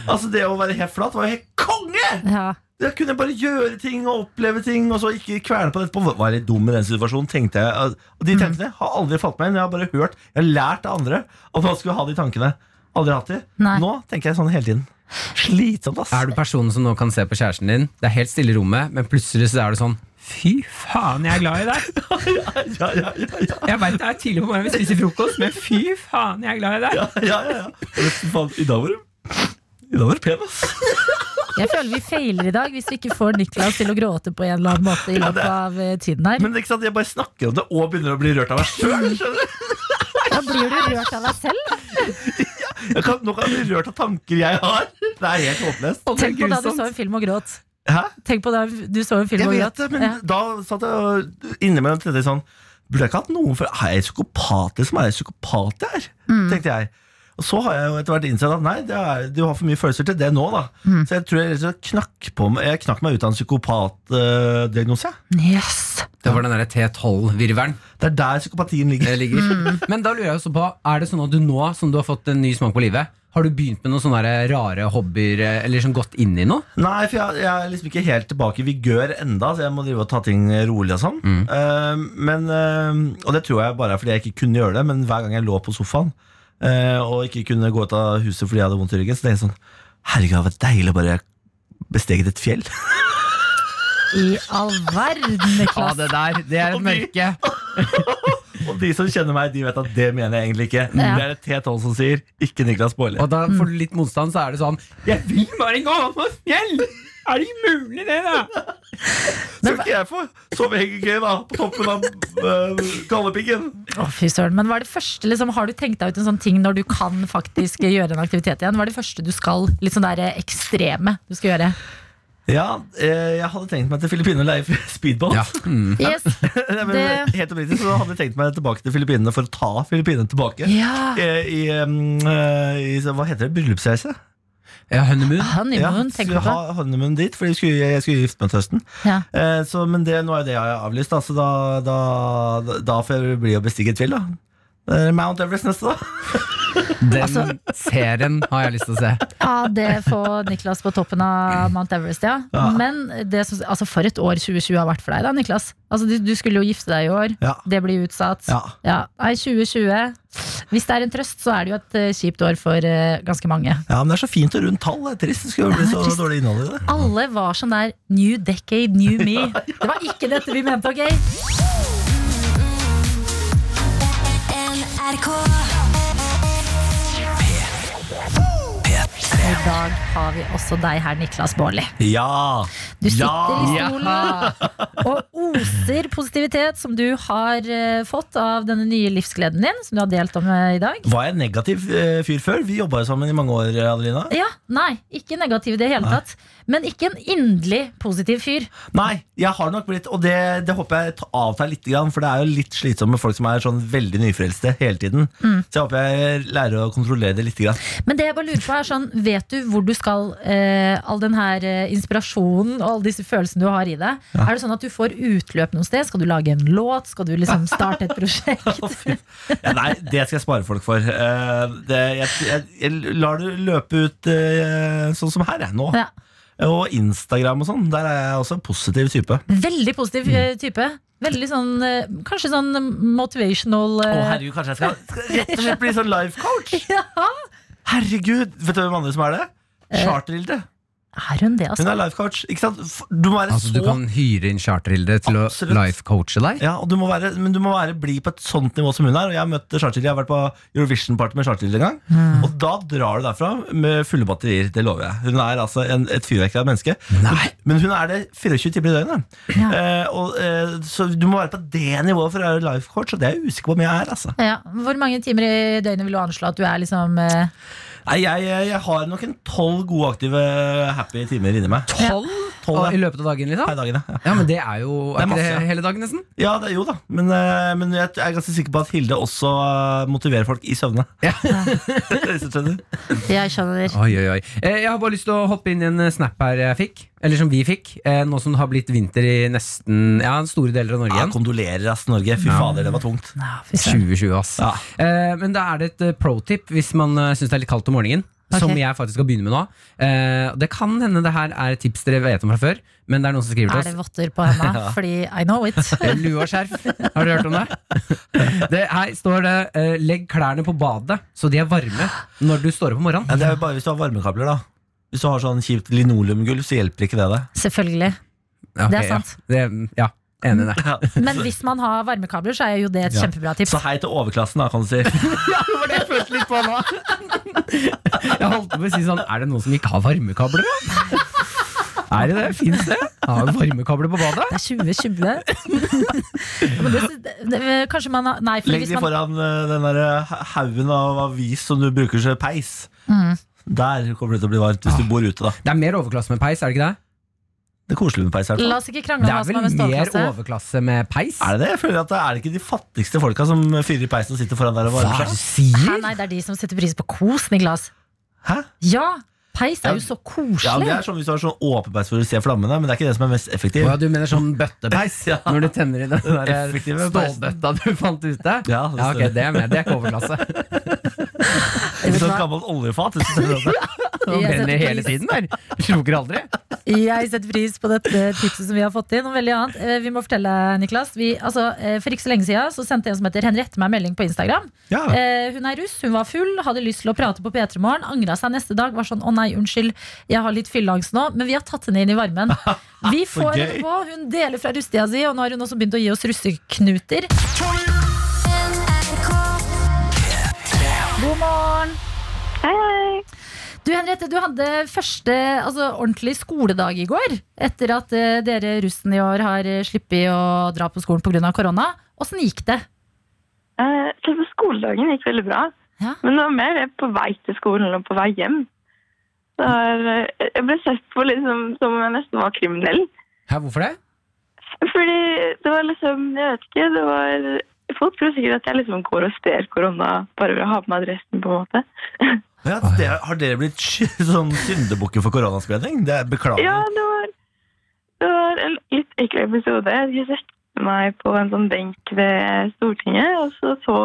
Altså Det å være helt flat var jo helt konge! Ja. Jeg kunne bare gjøre ting og oppleve ting, og så ikke kverne på det etterpå. Var jeg litt dum i den situasjonen, tenkte jeg. Og de tankene har aldri falt meg inn. Jeg har bare hørt, jeg har lært av andre at man skulle ha de tankene. Aldri hatt de. Nei. Nå tenker jeg sånn hele tiden. Slitsomt, ass. Er du personen som nå kan se på kjæresten din, det er helt stille i rommet, men plutselig så er det sånn Fy faen, jeg er glad i deg! Ja, ja, ja, ja. Jeg veit det er tidlig på morgenen vi spiser frokost, men fy faen, jeg er glad i deg! ja, ja, ja, ja. I dag var du I dag var du pen, ass. Jeg føler vi feiler i dag hvis vi ikke får Niklas til å gråte på en eller annen måte i løpet av eh, tiden her. Men ikke sant, jeg bare snakker om det og begynner å bli rørt av meg sjøl. Da blir du rørt av deg selv. Kan, nå kan jeg bli rørt av tanker jeg har. Det er helt håpløst. Tenk på da du så en film og gråt. Hæ? Tenk på da du så en film Jeg og vet gråt. det, men Ja. da satt jeg innimellom tenkte sånn Burde jeg ikke hatt noen for Er jeg psykopat, Som Er jeg psykopat jeg er? Mm. Tenkte jeg. Og så har jeg jo etter hvert innsett at nei, det er, du har for mye følelser til det nå, da. Mm. Så jeg tror jeg jeg, knakk på meg Jeg knakk meg ut av en psykopatdiagnose. Yes. Det var den derre T12-virvelen. det er der psykopatien ligger. det ligger. Mm. Men da lurer jeg også på, er det sånn at du nå som du har fått en ny smak på livet, har du begynt med noen sånne rare hobbyer, eller sånn gått inn i noe? Nei, for jeg, jeg er liksom ikke helt tilbake i vigør enda, så jeg må drive og ta ting rolig og sånn. Eh, men, uh, og det tror jeg bare er fordi jeg ikke kunne gjøre det, men hver gang jeg lå på sofaen og ikke kunne gå ut av huset fordi jeg hadde vondt i ryggen, så tenkte jeg sånn Herregud, det var deilig å bare besteget et fjell. I all verden, Niklas. det der, det er et de- mørke. Og de som kjenner meg, de vet at det mener jeg egentlig ikke. Ja. Det er det T12 som sier, ikke Niklas Baarli. Og da får du litt motstand, så er det sånn Jeg vil bare gå på fjell! Er det mulig, det, da? Så ikke jeg få sove hengekøye da, på toppen av uh, Kallepiggen. Å, fy søren. Men hva er det første, liksom, har du tenkt deg ut en sånn ting når du kan faktisk gjøre en aktivitet igjen? Hva er det første du skal, litt sånn der eh, ekstreme du skal gjøre? Ja, eh, jeg hadde tenkt meg til Filippinene og leie speedbåt. Ja. Mm. Yes. Helt oppriktig så hadde jeg tenkt meg tilbake til Filippinene for å ta Filippinene tilbake. Ja. I, I, eh, i hva heter det? Bryllupsreise? Ja, honeymoon. Honeymoon, tenker skulle du på? ha honeymoon dit, for jeg skulle, jeg skulle gifte meg til høsten. Ja. Eh, så, men det, nå er det jeg har avlyst, da, så da, da, da, da får jeg bli å bestige et tvil, da. Er Mount Everest neste, da. Den Altså- serien har jeg lyst til å se. Ja, det får Niklas på toppen av Mount Everest, ja. Ja. Men det, som- altså, for et år 2020 har vært for deg, da, Niklas. Altså, du, du skulle jo gifte deg i år. Ja. Det blir utsatt. Ja. Nei, 2020 Hvis det er en trøst, så er det jo et uh, kjipt år for uh, ganske mange. ja, men det er så fint og rundt tall. Det er trist. Det skulle bli så trist. dårlig innhold i det. Alle var sånn der New decade, new me. Det var ikke dette vi mente, ok? NRK Og dag har vi også deg her, Niklas Baarli. Ja! Du sitter i Ja! stolen og oser positivitet som du har eh, fått av denne nye livsgleden din, som du har delt om eh, i dag. Var jeg en negativ eh, fyr før? Vi jobba jo sammen i mange år, Adelina. Ja, Nei, ikke negativ i det hele tatt. Men ikke en inderlig positiv fyr. Nei, jeg har nok blitt Og det, det håper jeg avtar litt, for det er jo litt slitsomt med folk som er sånn veldig nyfrelste hele tiden. Mm. Så jeg håper jeg lærer å kontrollere det litt. Men det jeg bare lurer på er sånn, vet du hvor du skal eh, all den her eh, inspirasjonen og alle disse følelsene du har i deg? Er det sånn at du får utløp noe sted? Skal du lage en låt? Skal du liksom starte et prosjekt? Ja, nei, det skal jeg spare folk for. Eh, det, jeg, jeg, jeg lar det løpe ut eh, sånn som her, jeg, nå. Ja. Og Instagram og sånn. Der er jeg også en positiv type. Veldig positiv eh, type. Veldig sånn Kanskje sånn motivational Å herregud, kanskje jeg skal, skal rett og slett bli sånn life coach? Ja. Herregud, Vet du hvem andre som er det? Charter-Hilde. Er hun det, altså? Hun er life coach. Ikke sant? Du må være Altså, så du kan hyre inn Charter-Hilde til Absolutt. å life-coache deg? ja, og du må være, Men du må være bli på et sånt nivå som hun er. Og Jeg har møtt Charter-Hilde, jeg har vært på Eurovision-party med Charter-Hilde en gang. Mm. Og da drar du derfra med fulle batterier. Det lover jeg. Hun er altså en, et fyrverkeri av et menneske. Nei. Men hun er det 24 timer i døgnet. Ja. Eh, og, eh, så du må være på det nivået for å være life coach, og det er jeg usikker på om jeg er. altså Ja. Hvor mange timer i døgnet vil du anslå at du er liksom eh, Nei, jeg, jeg, har nok en tolv gode, aktive, happy timer inni meg. Tolv? Tolv, ja. I løpet av dagen, liksom? Dagen, ja. Ja, men det er jo Det er Er ikke masse, det hele dagen, nesten? Ja, det, jo da. Men, eh, men jeg er ganske sikker på at Hilde også eh, motiverer folk i søvne. Ja. Hvis du skjønner. Jeg skjønner. Oi, oi, oi. Eh, Jeg har bare lyst til å hoppe inn i en snap her jeg fikk. Eller som vi fikk. eh, Nå som det har blitt vinter i nesten Ja, store deler av Norge Ja, kondolerer, ass, Norge. Fy Ja. fader, det var tungt. Ja, 2020, ass. Ja. Eh, men da er det et eh, pro-tip hvis man uh, syns det er litt kaldt om morgenen. Okay. Som jeg faktisk skal begynne med nå. Eh, det kan hende det her er tips dere vet om fra før, men det er noen som skriver til oss. Er det votter på henda? Fordi I know it. Eh, Lue og skjerf. Har dere hørt om det? det her står det eh, 'legg klærne på badet så de er varme når du står opp om morgenen'. Ja, det er jo bare hvis du har varmekabler, da. Hvis du har sånn kjipt linoleumgulv, så hjelper ikke det deg. Selvfølgelig. Ja, ok, Det er sant. Ja, det, ja enig i det. Men hvis man har varmekabler, så er jo det et Ja. kjempebra tips. Så hei til overklassen, da, kan du si. Ja, det var det jeg følte litt på nå. Jeg holdt på å si sånn Er det noen som ikke har varmekabler, da? Er det det? Fins det? Har du varmekabler på badet? Det er 2020. Men det, det, det, kanskje man har Nei, for Legg hvis de foran eh, den der haugen av avis som du bruker som peis. Mm. Der kommer det til å bli varmt hvis du bor ute, da. Det er mer overklasse med peis, er det ikke det? Det er koselig med peis. Her. La oss ikke krangle Det om hva er som vel er vel mer overklasse. med peis? Er det det? Jeg føler at det Er det ikke de fattigste folka som fyrer i peisen og sitter foran der og varmer er det seg? Hæ, sier? nei, det er de som setter pris på kos, Niklas. Hæ? Ja, peis er Ja, jo så koselig. Ja, det er sånn Hvis du har sånn åpen peis for å se flammene, men det er ikke det som er mest effektiv. effektivt. ja, du mener sånn bøttepeis? Ja. Når du tenner i den der stålbøtta du fant ute? Ja, det Ja, ok, det er med. Det er ikke overklasse. Vet sånt gammelt oljefat. setter brenner hele tiden der. Sluker aldri. Jeg setter pris på dette tipset som vi har fått inn. Og veldig annet. Eh, Vi må fortelle, Niklas. Vi, altså, eh, for ikke så lenge siden så sendte en som heter Henriette meg melding på Instagram. Ja. Eh, hun er russ, hun var full, hadde lyst til å prate på P3 Morgen. Angra seg neste dag. Var sånn 'Å nei, unnskyld, jeg har litt fylleangst nå'. Men vi har tatt henne inn i varmen. Vi får henne på. Hun deler fra russetida si, og nå har hun også begynt å gi oss russeknuter. Hei, hei. Du Henriette, du hadde første altså, ordentlig skoledag i går. Etter at eh, dere russen i år har uh, sluppet å dra på skolen pga. korona. Åssen gikk det? Eh, selve skoledagen gikk veldig bra. Ja. Men det var mer på vei til skolen og på vei hjem. Så eh, jeg ble sett på liksom, som om jeg nesten var kriminell. Hæ, hvorfor det? Fordi det var liksom Jeg vet ikke. det var... Folk tror sikkert at jeg liksom går og stjeler korona bare ved å ha på meg dressen. på en måte. Ja, det, har dere blitt sånn syndebukker for koronaspredning? Det er Beklager. Ja, det var, det var en litt ekkel episode. Jeg satte meg på en sånn benk ved Stortinget, og så, så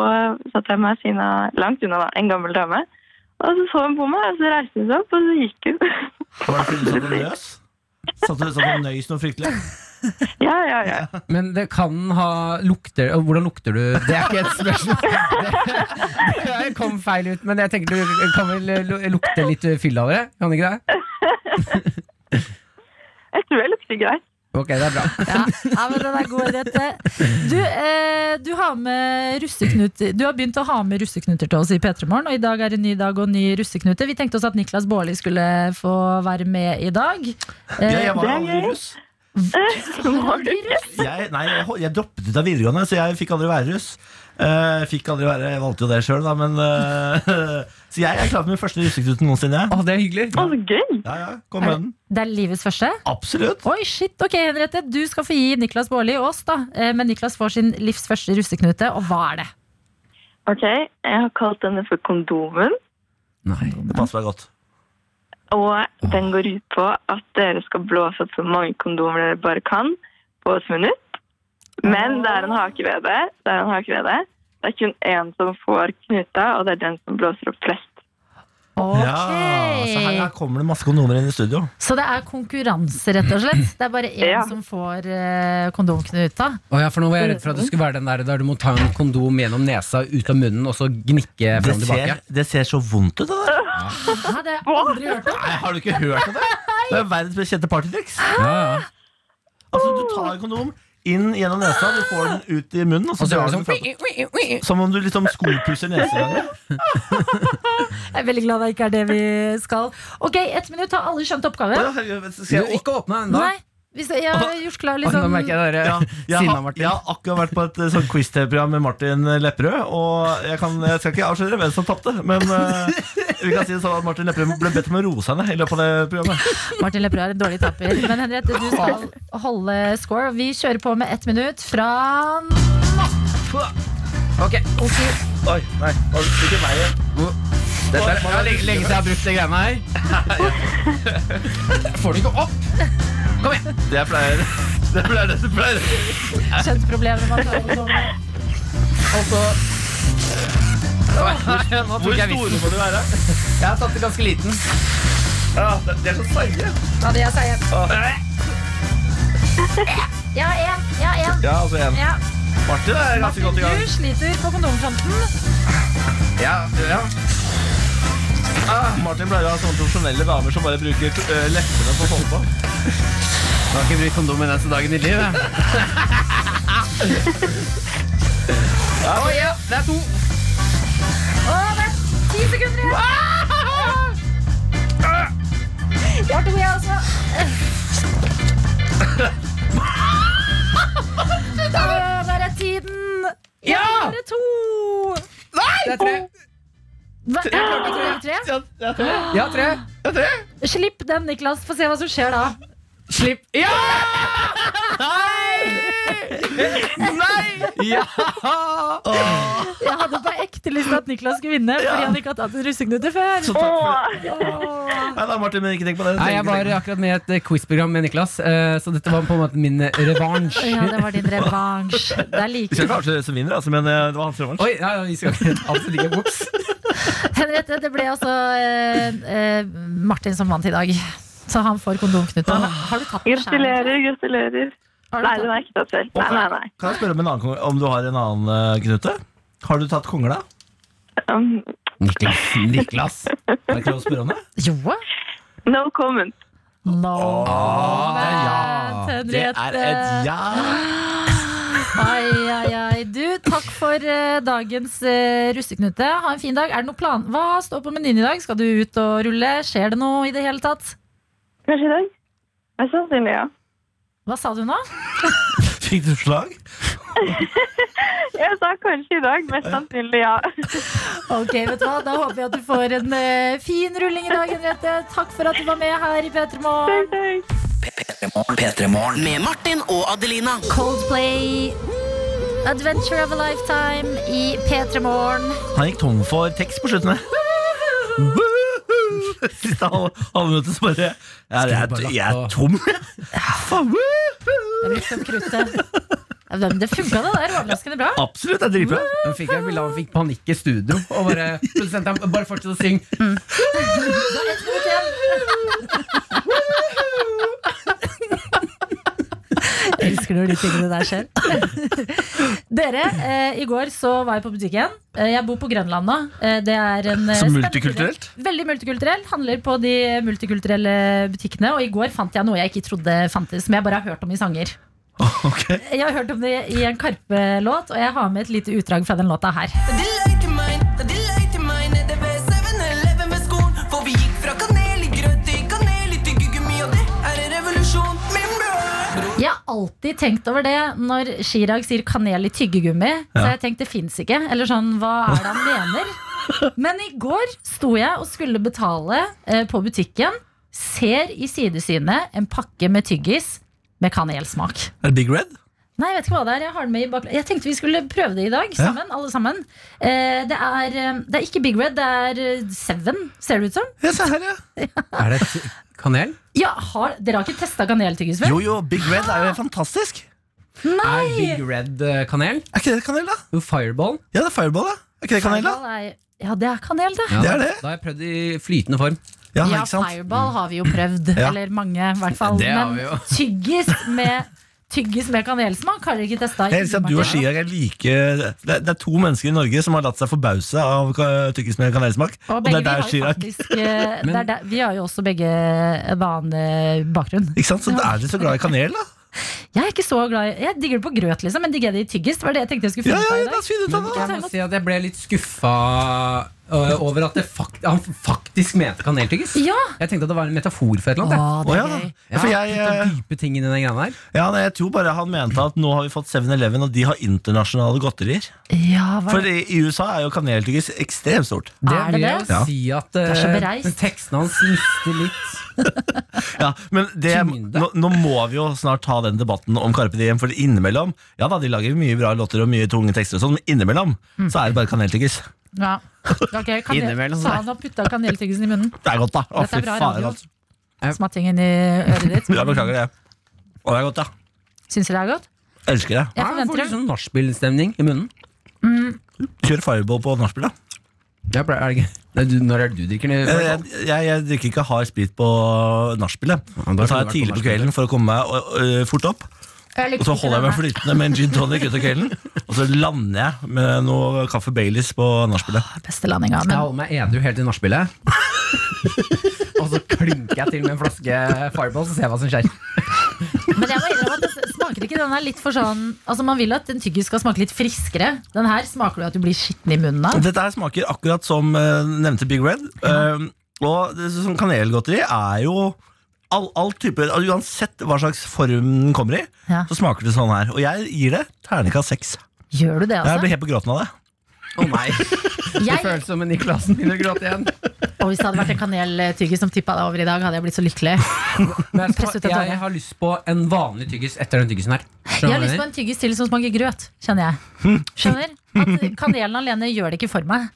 satt jeg meg siden langt unna en gammel dame. Og så så hun på meg, og så reiste hun seg opp, og så gikk hun. Var det fordi du satt og nøs? Satt du og nøys noe fryktelig? Ja, ja, ja. Men det kan ha lukter Hvordan lukter du? Det er ikke et spørsmål. Det, det kom feil ut, men jeg tenker du kan vel lukte litt fyll av det? Kan ikke det? Jeg tror jeg lukter greit. Ok, det er bra. Ja, ja men den er god, rett Du, eh, du har med russeknuter Du har begynt å ha med russeknuter til oss i P3 Morgen, og i dag er det ny dag og ny russeknute. Vi tenkte oss at Niklas Baarli skulle få være med i dag. Ja, Eh, jeg var aldri russ. Var du russ? Jeg, nei, jeg, jeg droppet ut av videregående, så jeg fikk aldri være russ. Uh, fikk aldri være, jeg valgte jo det sjøl, da, men uh, Så jeg er klar for min første russeknuten noensinne. Å, det er hyggelig. Å, så gøy! Ja, ja, kom med den. det er livets første. Absolutt. Oi, shit, ok, Henriette. Du skal få gi Niklas Baarli og oss, da. Eh, Men Niklas får sin livs første russeknute, og hva er det? Ok, jeg har kalt denne for kondomen. Nei. Det passer meg godt. Og den går ut på at dere skal blåse opp så mange kondomer dere bare kan på et minutt. Men det er en hake ved det. Det er en hake ved det. Det er kun én som får knuta, og det er den som blåser opp flest. Okay. Ja, så her, her kommer det masse kondomer inn i studio. Så det er konkurranse, rett og slett? Det er bare én Ja. som får uh, kondomknuta? Oh, ja, for nå var jeg redd for at det skulle være den der der du må ta en kondom gjennom nesa, ut av munnen, og så gnikke fram og tilbake. det ser så vondt ut, det der. Hæ, det har jeg aldri hørt om. Nei, har du ikke hørt om det? Det er verdens mest kjente partytriks. Ja, ja. Altså, du tar en kondom inn gjennom nesa, du får den ut i munnen, og så Og så drar gjør du den sånn fra Som om du liksom skopusser nesegangen. Jeg er veldig glad det ikke er det vi skal. Ok, ett minutt. Har alle skjønt oppgaven? herregud, Du, Skal jeg ikke åpne ennå. Nei. Hvis jeg, jeg har gjort klar liksom. Nå liksom merker jeg dere ja, jeg, sinna, har, Martin. jeg har akkurat vært på et eh, sånn quiz-TV-program med Martin Lepperød. Og jeg, kan, jeg skal ikke avsløre hvem som tapte, men uh, vi kan si det sånn at Martin Lepperød ble bedt om å roe seg ned i løpet av det programmet. Martin Lepperød er en dårlig taper. Men Henriette, du skal holde score. Vi kjører på med ett minutt fra nå. Ok, Oi, nei, ikke meg igjen. Dette er, det er lenge, lenge siden jeg har brukt de greiene her. Får du ikke opp? Kom igjen. Det jeg pleier Det pleier det du pleier. når man tar på sånn. Hvor tok store må du være? Jeg har tatt det ganske liten. Ja, det- De er så seige. Ja, det er seige. Ja, én. Ja, én. Ja, altså en. Ja. Martin er ganske Martin, godt i gang. du sliter på kondomfronten. Ja, ja. Ah, Martin pleier å ha sånne profesjonelle damer som bare bruker eh, leppene på på. Jeg har ikke brukt kondom en eneste dag i mitt liv. jeg. Å ja, det er to. Å, det er ti sekunder igjen! Jeg har to, jeg også. Å, Der er tiden. Ja! Det er to. Nei! Det er tre. Hva? Er det tre? Ja, tre. Slipp den, Niklas. Få se hva som skjer da. Slipp. Ja! Nei! Nei! Ja! Jeg hadde på ekte lyst til at Niklas skulle vinne, fordi han ikke har tatt en russeknute før. Så takk for det. Åh, Nei da, Martin, men ikke tenk på det. Nei, jeg var akkurat med i et eh, quizprogram med Niklas, eh, så dette var på en måte min eh, revansj. Ja, det var din revansj. Det er Vi skal ikke avsløre hvem som vinner, altså, men eh, det var hans revansj. Oi, ja, ja, vi skal ikke absolutt ikke Ops. Henriette, det ble altså eh, eh, Martin som vant i dag. Så han får kondomknuta. Har du tatt den selv? gratulerer, gratulerer. Har du Nei, tatt den er ikke tatt selv. Nei, nei, nei. Kan jeg spørre om, en annen, kong- om du har en annen eh, knute? Har du tatt kongla? Um, Niklas. Niklas. Er det ikke lov å spørre om det? Jo. no comment. No. det er ja. Det Henriette. er et ja. Ai, ai, ai. Du, takk for uh, dagens uh, russeknute. Ha en fin dag. Er det noe plan? Hva står på menyen i dag? Skal du ut og rulle? Skjer det noe i det hele tatt? Kanskje i dag? Mest sannsynlig, ja. Hva sa du nå? Fikk utslag? Jeg sa kanskje i dag. Mest sannsynlig, ja. Ok, vet du hva? Da håper jeg at du får en uh, fin rulling i dag, Henriette. Takk for at du var med her i P3 Morgen. Takk, takk. P3 Morgen. Med Martin og Adelina. Coldplay. Adventure of a lifetime i P3 Morgen. Han gikk tom for tekst på slutten. Siste halve så bare ja, jeg, jeg er tom. Jeg Det funka, det der. Overraskende bra. Absolutt, det er dritbra. Hun fikk, fikk panikk i studio. Og bare, produsenten, bare fortsett å synge. Det igjen. elsker når de tingene der skjer. Dere, eh, i går så var jeg på butikken. Eh, jeg bor på Grønland nå. Eh, det er en eh, Så spennende- multikulturelt. Veldig multikulturelt. Handler på de multikulturelle butikkene. Og i går fant jeg noe jeg ikke trodde fantes, som jeg bare har hørt om i sanger. Okay. Jeg har hørt om det i en Karpe-låt, og jeg har med et lite utdrag fra den låta her. Alltid tenkt over det når Chirag sier kanel i tyggegummi. Så jeg tenkte det fins ikke. Eller sånn, hva er det han mener? Men i går sto jeg og skulle betale eh, på butikken. Ser i sidesynet en pakke med tyggis med kanelsmak. Er det Big Red? Nei, jeg vet ikke hva det er. Jeg, har det med i bakgrunnen. jeg tenkte vi skulle prøve det i dag, Ja. sammen, alle sammen. Eh, det, er, eh, det er ikke Big Red, det er eh, Seven, ser det ut som. Ja, se her, ja. Er det kanel? Ja, har, Dere har ikke testa kaneltyggis før? Jo, jo, Big Red er jo fantastisk. fantastisk. Er Big Red eh, kanel? Er ikke det kanel, da? Jo, Fireball? Ja, det er Fireball, da. Er ikke det kanel, da? Fireball er- Ja, det er kanel, det. Ja, Det er det. Da har jeg prøvd i flytende form. Ja, Ja, ikke sant? Fireball har vi jo prøvd. Ja. Eller mange, i hvert fall. Det har Men vi jo. tyggis med, tyggis med kanelsmak har dere ikke testa. Jeg at du og Chirag er like det er, det er to mennesker i Norge som har latt seg forbause av tyggis med kanelsmak. Og Og det er der Skier Chirag faktisk eh, er Vi har jo også begge en annen bakgrunn. Ikke sant? Så da er dere så glad i kanel, da? Jeg er ikke så glad i Jeg digger det på grøt, liksom, men digger jeg det i tyggis. Det var det jeg tenkte jeg skulle Ja, finne ja, i dag. ut av Men det. jeg må si at jeg ble litt skuffa over at det fakt han faktisk mente kaneltyggis. Ja! Jeg tenkte at det var en metafor for et eller annet. Å, det er ja. gøy. For jeg, eh, dype ting i den greia ja, nei, jeg tror bare han mente at nå har vi fått 7-Eleven, og de har internasjonale godterier. Ja, hva For i, i USA er jo kaneltyggis ekstremt stort. Det Er det vil jeg det? si at så bereist. teksten hans mister litt Ja, men det, nå, nå må vi jo snart ta den debatten om Carpe Diem, for innimellom Ja da, de lager mye bra låter og mye tunge tekster, og sånn, men innimellom Mm. så er det bare kaneltyggis. Ja. Okay, kanel, sa han og putta kaneltyggisen i munnen. Det er godt, da. Å, Dette er fy bra faen, radio. altså. Smatting inn i øret ditt. Ja, beklager det. Å, det er godt, ja. Syns dere det er godt? Elsker det. Jeg jeg får litt sånn nachspiel-stemning i munnen. Kjør fireball på nachspiel, da. Ja, er det ikke? Nei, du, når er det du drikker det? Jeg, jeg, jeg, jeg drikker ikke hard sprit på nachspielet. Ja, da tar jeg tidlig på kvelden for å komme meg ø, ø, fort opp. Og så holder jeg meg flytende med en gin tonic utover kvelden. Og så lander jeg med noe kaffe Baileys på nachspielet. Beste landinga. Jeg holder meg edru helt til nachspielet. og så klinker jeg til med en flaske Fireball, så ser jeg hva som skjer. Men jeg må innrømme at det smaker ikke den her litt for sånn Altså Man vil at en tyggis skal smake litt friskere. Den her smaker du at du blir skitten i munnen av. Dette her smaker akkurat som uh, nevnte Big Red. Uh, og det, som kanelgodteri er jo all, all type, Uansett hva slags form den kommer i, Ja. så smaker det sånn her. Og jeg gir det terningkast seks. Gjør du det, Jeg altså? blir helt på gråten av det. Å nei, Det Jeg, føles som en i klassen begynner å gråte igjen. og hvis det hadde vært en kaneltyggis som tippa deg over i dag, hadde jeg blitt så lykkelig. Men jeg, Press ut en jeg, har lyst på en vanlig tyggis etter den tyggisen her. Jeg har lyst på en tyggis til som smaker grøt, kjenner jeg. Skjønner? At kanelen alene gjør det ikke for meg.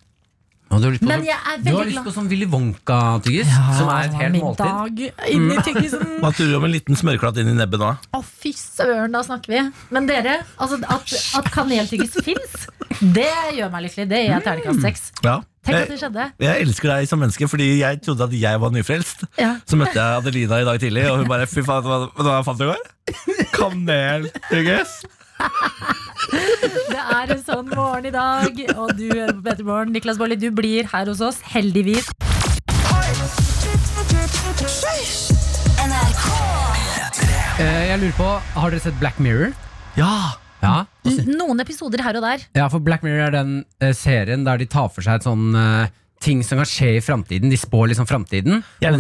Og du har lyst på, Men sånn- jeg er du har lyst glad. på sånn Willy Wonka-tyggis, som er et helt måltid. Middag inni tyggisen. Hva tror du om en liten smørklatt inn i nebbet da? Å, fy søren, da snakker vi. Men dere, altså, at, at kaneltyggis fins, det gjør meg lykkelig. Det gir jeg terningkast seks. Ja. Tenk at det Jeg, skjedde. jeg elsker deg som menneske, fordi jeg trodde at jeg var nyfrelst. Ja. Så møtte jeg Adelina i dag tidlig, og hun bare Fy faen, hva, hva fant du i går? Kaneltyggis. Det er en sånn morgen i dag, og du hører på Petter Morgen. Niklas Baarli, du blir her hos oss, heldigvis. Eh, jeg lurer på, Har dere sett Black Mirror? Ja. Ja, Noen episoder her og der. ja for Black Mirror er den eh, serien der de tar for seg et sånn eh, ting som kan skje i framtiden. De spår liksom framtiden. Det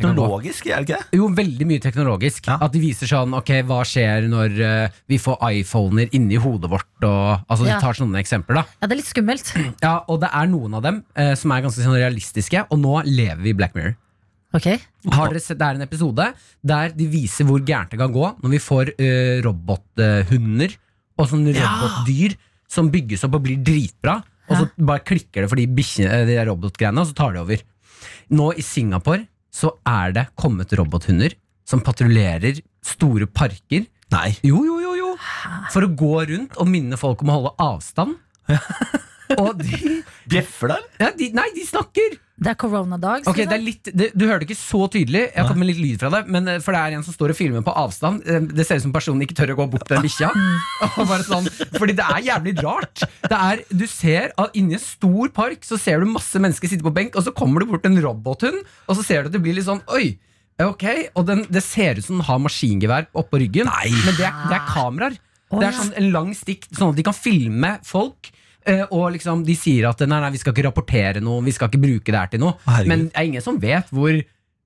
teknologisk, er det ikke det? Jo, veldig mye teknologisk. Ja. At de viser sånn Ok, hva skjer når uh, vi får iPhoner inni hodet vårt? Og, altså Ja. De tar sånne eksempler. da Ja, det er litt skummelt. Ja, Og det er noen av dem uh, som er ganske sånn realistiske, og nå lever vi i Black Mirror. Okay. Har dere sett, Det er en episode der de viser hvor gærent det kan gå når vi får uh, robothunder og sånne robotdyr som bygges opp og blir dritbra, og så bare klikker det for de eh, de robotgreiene, og så tar de over. Nå i Singapore så er det kommet robothunder som patruljerer store parker. Nei. Jo, jo, jo, jo. For å gå rundt og minne folk om å holde avstand. og de Bjeffer der? ja, de, nei, de snakker! Det er koronadag. Ok, det er litt, det, Du hørte ikke så tydelig, jeg har fått med litt lyd fra det. Men eh, For det er en som står og filmer på avstand. Eh, Det ser ut som personen ikke tør å gå bort til den bikkja. Og bare sånn, fordi det er jævlig rart. Det er, du ser at Inni en stor park Så ser du masse mennesker sitte på benk, og så kommer det bort en robothund, og så ser du at det blir litt sånn Oi! Ok, Og den, det ser ut som den har maskingevær oppå ryggen, men det er, det er kameraer. Det er sånn en lang stikk, sånn at de kan filme folk. Eh, Og liksom de sier at nei, nei, vi skal ikke rapportere noe, vi skal ikke bruke det her til noe. Herregud. Men det er ingen som vet hvor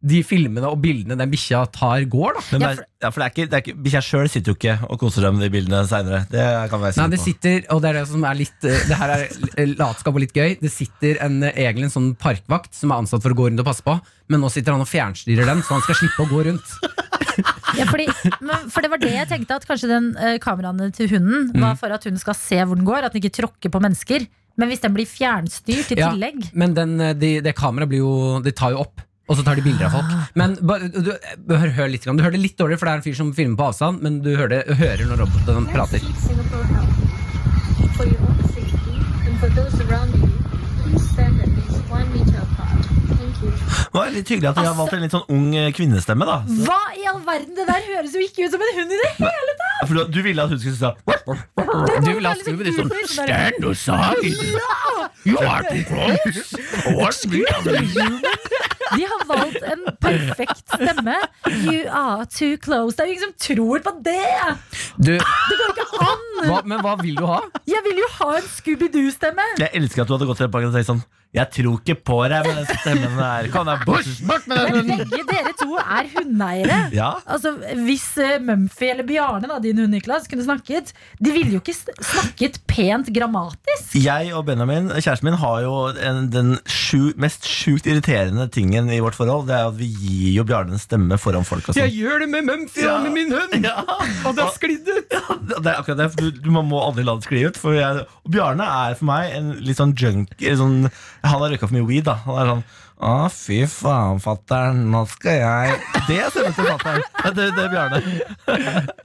de filmene og bildene den bikkja tar, går. da Men Ja, det er, ja, for det er ikke, det er ikke, Bikkja sjøl sitter jo ikke og koser seg med de bildene seinere. Det kan være Nei, det sitter, og det er det som er litt eh, Det her er latskap og litt gøy. Det sitter en, eh, egentlig en sånn parkvakt som er ansatt for å gå rundt og passe på, men nå sitter han og fjernstyrer den, så han skal slippe å gå rundt. Ja, fordi, men, for det var det jeg tenkte, at kanskje den eh, kameraene til hunden Mm. var for at hun skal se hvor den går, at den ikke tråkker på mennesker. Men hvis den blir fjernstyrt i Ja. tillegg Men den, eh, de, det kameraet blir jo De tar jo opp. Og så tar de bilder av folk. Men du, du, hør, hør litt, du hører det litt dårlig, for det er en fyr som filmer på avstand, men du hører, det, hører når roboten prater. Singapore Health. For your own safety and for those around you, please stand at least one meter apart. Thank you. Det var litt hyggelig at de har valgt en litt sånn ung eh, kvinnestemme. da Så- Hva i all verden? Det der høres jo ikke ut som en hund i det hele tatt! For du, du ville at hun skulle si sånn Du ville at Scooby sånn Stand aside! You are too close! What's De har valgt en perfekt stemme. You are too close. Det er jo ingen som tror på det! Du, Det går ikke an! hva, men hva vil du ha? Jeg vil jo ha en Scooby-Doo-stemme! Jeg elsker at du hadde gått til pakken og sagt sånn Jeg tror ikke på deg med den stemmen der. Kom deg bort! Bort med den Men hunden! begge dere to er hundeeiere. Ja. Altså, Hvis eh, Mumphy eller Bjarne, da, din hund Niklas, kunne snakket De ville jo ikke snakket pent grammatisk. Jeg og Benjamin, kjæresten min, har jo en, den sju, mest sjukt irriterende tingen i vårt forhold. Det er at vi gir jo Bjarne en stemme foran folk. Og Jeg sånn. gjør det med Mumphy og med min hund! Og det har sklidd ut! Det er akkurat det, du, du man må aldri la det skli ut. For jeg, og Bjarne er for meg en litt sånn junk... Sånn, han har røyka for mye weed. da Han er sånn Å, fy faen, fatter'n, nå skal jeg Det er stemmen til fatter'n. Det, det er Bjarne.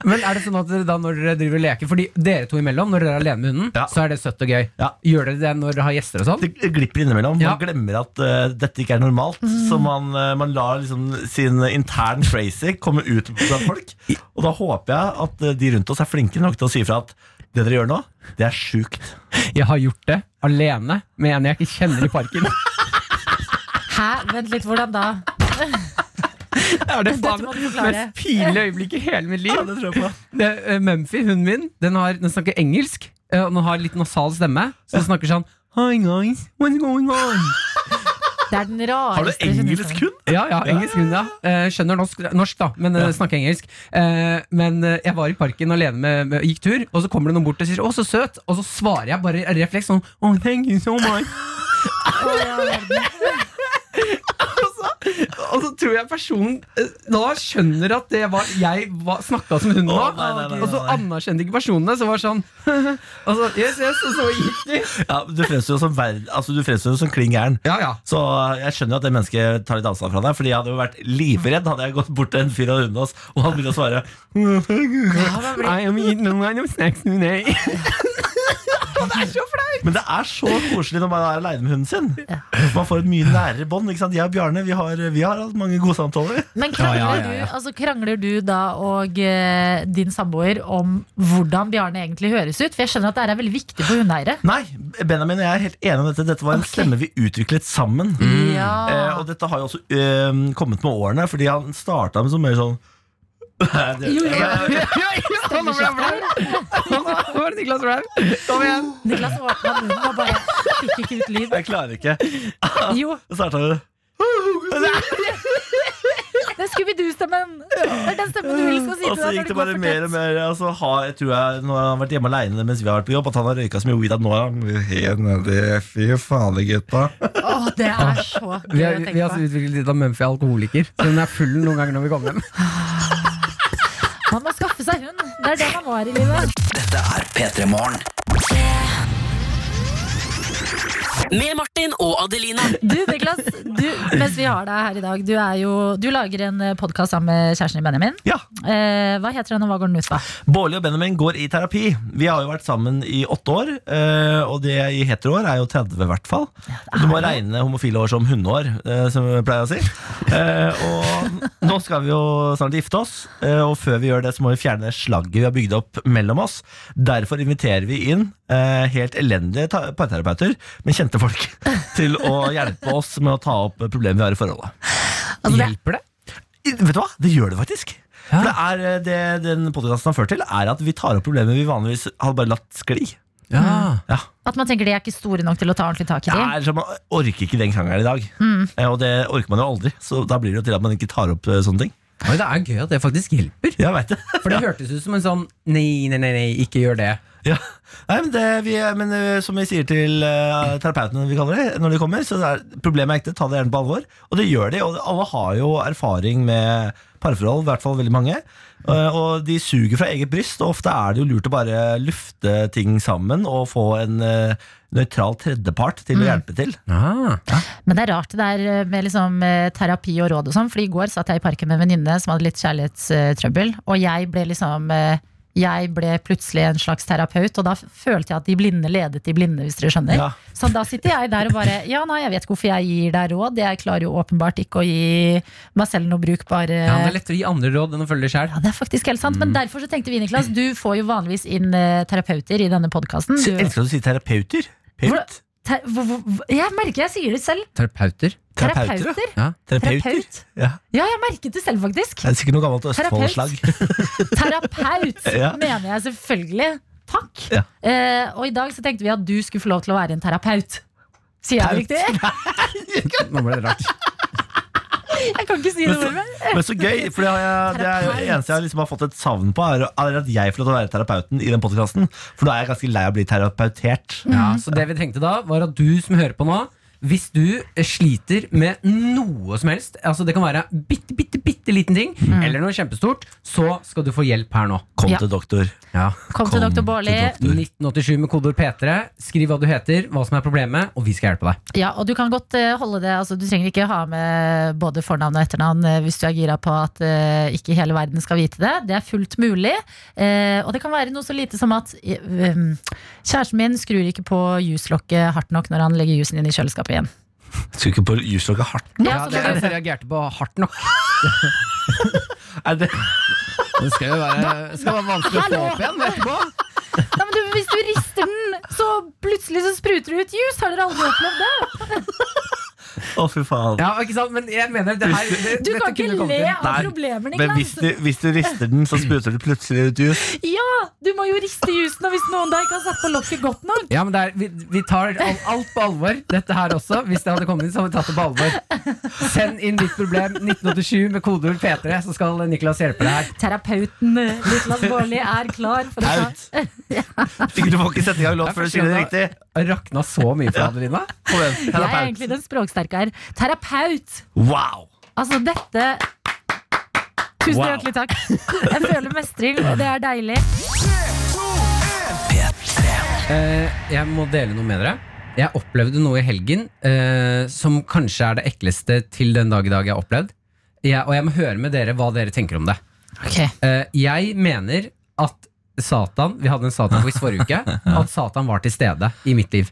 Men er det sånn at dere da når dere driver og leker Fordi dere to imellom, når dere er alene med hunden, Ja. så er det søtt og gøy. Ja. Gjør dere det når dere har gjester og sånn? Det glipper innimellom. Ja. Man glemmer at uh, dette ikke er normalt. Så man, uh, man lar liksom sin intern crazy komme ut blant folk. Og da håper jeg at uh, de rundt oss er flinke nok til å si ifra at det dere gjør nå, det er sjukt. Jeg har gjort det alene med en jeg ikke kjenner i parken. Hæ? Vent litt, hvordan da? Det er det faen mest pinlige øyeblikket i hele mitt liv. Ja, det tror jeg på. Det, uh, Mumphy, hunden min, den, har, den snakker engelsk. eh, Og den har litt nasal stemme. Så den snakker sånn Hi guys, what's going on? Det er den Har du engelsk hund? Ja, ja, engelsk hund, ja. Eh, skjønner norsk, norsk da, men eh, snakker engelsk. Eh, men eh, jeg var i parken alene med, med gikk tur, og så kommer det noen bort og sier 'Å, så søt', og så svarer jeg bare i refleks sånn 'Oh, thank you so much'. Å, ja, verden. Og så tror jeg personen eh, da skjønner at det var jeg var, snakka som hun var. og så anerkjente ikke personene. Så var det sånn Og så yes, yes, og så gikk de. Ja, du fremstår jo som, verd, altså, du som klin gæren. Ja, ja. Så eh, jeg skjønner jo at det mennesket tar litt avstand fra deg. Fordi jeg hadde jo vært livredd hadde jeg gått bort til en fyr av hunden hans, og han begynte å svare I am eating a lot er så flaut! Men det er så koselig når man er aleine med hunden sin. Man får et mye nærere bånd. ikke sant? Jeg og Bjarne vi har, vi har hatt mange gode samtaler. Men krangler, Ja, ja, ja, ja. Du, altså, krangler du da og eh, din samboer om hvordan Bjarne egentlig høres ut? For jeg skjønner at det er veldig viktig for hundeeiere. Nei, Benjamin og jeg er helt enige om dette. Dette var en okay. stemme vi utviklet sammen. Ja. Eh, og dette har jo også eh, kommet med årene, fordi han starta med så mye sånn Det- Jo, jo. Nå ble jeg flau. Nå var det Niklas flau. Kom igjen. Niklas åpna munnen og bare fikk ikke ut lyd. Jeg klarer ikke. Jo, Så starta det det er Scooby-Doo-stemmen! Det er den stemmen du vil skal si Og så gikk det bare mer og mer altså, ha, Jeg tror jeg Når han har vært hjemme alene mens vi har vært på jobb, at han har røyka så mye weed at nå er han helt nedi Fy fader, gutta. Åh, det er så Vi å har, å vi tenke har på. utviklet litt av Mumphy alkoholiker. Så hun er full noen ganger når vi kommer hjem. Det er det man var i livet. Dette er P3 Morgen. Med Martin og Adelina. Du, Niklas, du, mens vi har deg her i dag, du, er jo, du lager en podkast sammen med kjæresten din Benjamin. Ja. Eh, hva heter den, og hva går den ut på? Bårli og Benjamin går i terapi. Vi har jo vært sammen i åtte år, eh, og det i heteroår er jo 30 i hvert fall. Du må regne homofile år som hundeår, eh, som vi pleier å si. Eh, Og nå skal vi jo snart gifte oss, eh, og før vi gjør det, så må vi fjerne slagget vi har bygd opp mellom oss. Derfor inviterer vi inn eh, helt elendige parterapeuter med kjente folk til å hjelpe oss med å ta opp problemer vi har i forholdet. Altså, det, Hjelper det? Vet du hva? Det gjør det faktisk. For det er eh, det den podcasten har ført til, er at vi tar opp problemer vi vanligvis hadde bare latt skli. Ja. Ja. at man tenker de er ikke store nok til å ta ordentlig tak i Nei, de. altså, Man orker ikke den krangelen i dag. Eh, Og det orker man jo aldri. Så da blir det jo til at man ikke tar opp eh, sånne ting. Oi, det er gøy at det faktisk hjelper. Jeg vet det. For det hørtes ut som en sånn nei, nei, nei, nei ikke gjør det. Ja. Nei, men det vi, men eh, som vi sier til uh, terapeutene vi kaller det, når de kommer, så er problemet er ekte, ta det gjerne på alvor. Og det gjør de, og alle har jo erfaring med parforhold, i hvert fall veldig mange. Uh, og de suger fra eget bryst, og ofte er det jo lurt å bare lufte ting sammen og få en uh, nøytral tredjepart til å hjelpe til. Ah. Men det er rart det der med liksom, terapi og råd og sånn. For i går satt jeg i parken med en venninne som hadde litt kjærlighetstrøbbel. Og jeg ble liksom jeg ble plutselig en slags terapeut, og da følte jeg at de blinde ledet de blinde, hvis dere skjønner. Ja. Så da sitter jeg der og bare Ja, nei, jeg vet ikke hvorfor jeg gir deg råd. Jeg klarer jo åpenbart ikke å gi meg selv noe brukbare Ja, det er lettere å gi andre råd enn å følge det sjøl. Ja, det er faktisk helt sant, men derfor så tenkte vi, Niklas, du får jo vanligvis inn eh, terapeuter i denne podkasten. Elsker at du sier terapeuter. Paut. Jeg merker jeg sier det selv. Terapeuter. Terapeuter, ja. Terapeuter. Terapeut. Ja. Ja, jeg merket det selv, faktisk. Det er sikkert noe gammelt Østfold-slag. Terapeut Ja. mener jeg selvfølgelig. Takk. Ja. Eh, og i dag så tenkte vi at du skulle få lov til å være en terapeut. Sier jeg det riktig? Nå ble det rart. Jeg kan ikke si det ordet. Men så gøy, for det, har jeg, det er jo eneste jeg liksom har fått et savn på, er, er at jeg får lov til å være terapeuten i den podkasten. For da er jeg ganske lei av å bli terapeutert. Ja, så det vi tenkte da, var at du som hører på nå, hvis du eh, sliter med noe som helst, altså det kan være bitte, bitte, bitte liten ting, eller noe kjempestort, så skal du få hjelp her nå. Kom Ja. til doktor. Ja. Kom til doktor Baarli. 1987 med kodeord P3. Skriv hva du heter, hva som er problemet, og vi skal hjelpe deg. Ja, og du kan godt eh, holde det altså, Du trenger ikke ha med både fornavn og etternavn eh, hvis du er gira på at uh, ikke hele verden skal vite det. Det er fullt mulig. Eh, og det kan være noe så lite som at kjæresten min skrur ikke på juslokket hardt nok når han legger jusen inn i kjøleskapet igjen. Skulle ikke på juslokket hardt. nok? Ja, det er det- derfor jeg reagerte på hardt nok. Det, Det skal jo være, skal være vanskelig å få opp igjen etterpå. Nei, men du, hvis du rister den, så plutselig så spruter det ut jus. Har dere aldri opplevd det? Å, fy faen. Ja, ikke sant? Men jeg mener det her det, Du kan ikke le av problemene. Men hvis du, hvis du rister den, så spruter det plutselig ut jus. Ja, du må jo riste jusen, og hvis noen da ikke har satt på lokket godt nok. Ja, men det er, vi, vi tar alt på alvor, dette her også. Hvis det hadde kommet inn, så hadde vi tatt det på alvor. Send inn ditt problem 1987 med kodeord P3, så skal Niklas hjelpe deg her. Terapeuten eh, Niklas Baarli er klar for å ta Out. Du får ikke sette i gang låt før du sier det riktig. Rakna så mye for Adelina. Jeg er egentlig den språksterke her. Terapeut! Wow. Altså, dette Tusen Wow. hjertelig takk. Jeg føler mestring, og det er deilig. Uh, jeg må dele noe med dere. Jeg opplevde noe i helgen uh, som kanskje er det ekleste til den dag i dag jeg har opplevd. Jeg, og jeg må høre med dere hva dere tenker om det. Eh, jeg mener at Satan Vi hadde en Satan-quiz forrige uke. At Satan var til stede i mitt liv.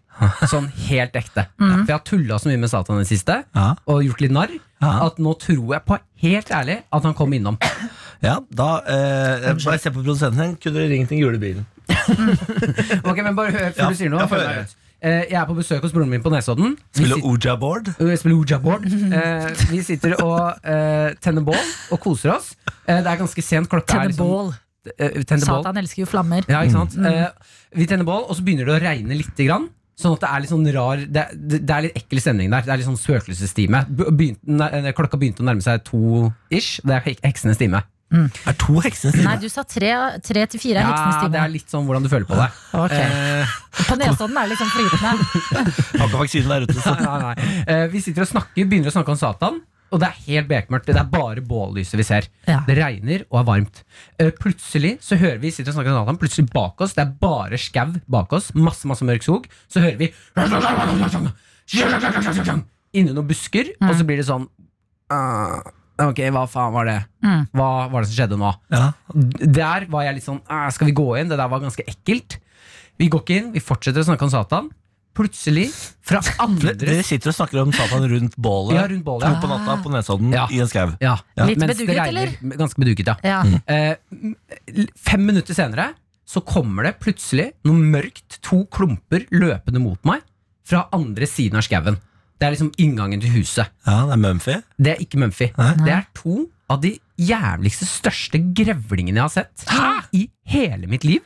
Sånn helt ekte. For jeg har tulla så mye med Satan i det siste, Ja. og gjort litt narr, Ja. at nå tror jeg på helt ærlig at han kom innom. Ja, da eh, Bare se på produsenten din. Kunne du ringt den gule bilen? Ok, men bare hør før Ja, du sier noe. ja, meg ut. Eh, jeg er på besøk hos broren min på Nesodden. Vi Spiller Oja-board? Vi spiller Ouija-board. Eh, vi sitter og eh, tenner bål og koser oss. Eh, det er ganske sent. Klokka er liksom. Eh, tenner bål. Satan elsker jo flammer. Ja, ikke sant? Eh, vi tenner bål, og så begynner det å regne lite grann. Sånn at det er litt sånn rar Det, det, er litt ekkel stemning der. Det er litt sånn spøkelsestime. Begynte- Klokka begynte å nærme seg to ish. Det er hek- heksenes time. Er to heksene Nei, du sa tre, tre til fire Ja, heksenes det er litt sånn hvordan du føler på det. Okay. Eh, På Nesodden er det litt sånn flytende. Har ikke vaksinen der ute. Så. nei, nei, nei. Eh, vi sitter og snakker, begynner å snakke om Satan. Og det er helt bekmørkt. Det er bare bållyset vi ser. Ja. Det regner og er varmt. Eh, plutselig så hører vi sitter og snakker med Nathan, plutselig bak oss, det er bare skau bak oss, masse masse mørk skog, så hører vi inni noen busker, og så blir det sånn «Ah, Ok, hva faen var det? Mm. Hva var det som skjedde nå? Ja. Der var jeg litt sånn «Ah, Skal vi gå inn? Det der var ganske ekkelt. Vi går ikke inn, vi fortsetter å snakke om Satan. Plutselig, fra andre dere sitter og snakker om Satan rundt bålet Ja, rundt bålet. to på natta på Nesodden Ja. i en skau. ja, Litt mens beduket, eller? Ganske beduket, ja. Ja. Eh, fem minutter senere så kommer det plutselig noe mørkt, to klumper løpende mot meg fra andre siden av skauen. Det er liksom inngangen til huset. Ja, det er Mumphy. Det er ikke Mumphy. Det er to av de jævligste, største grevlingene jeg har sett i hele mitt liv.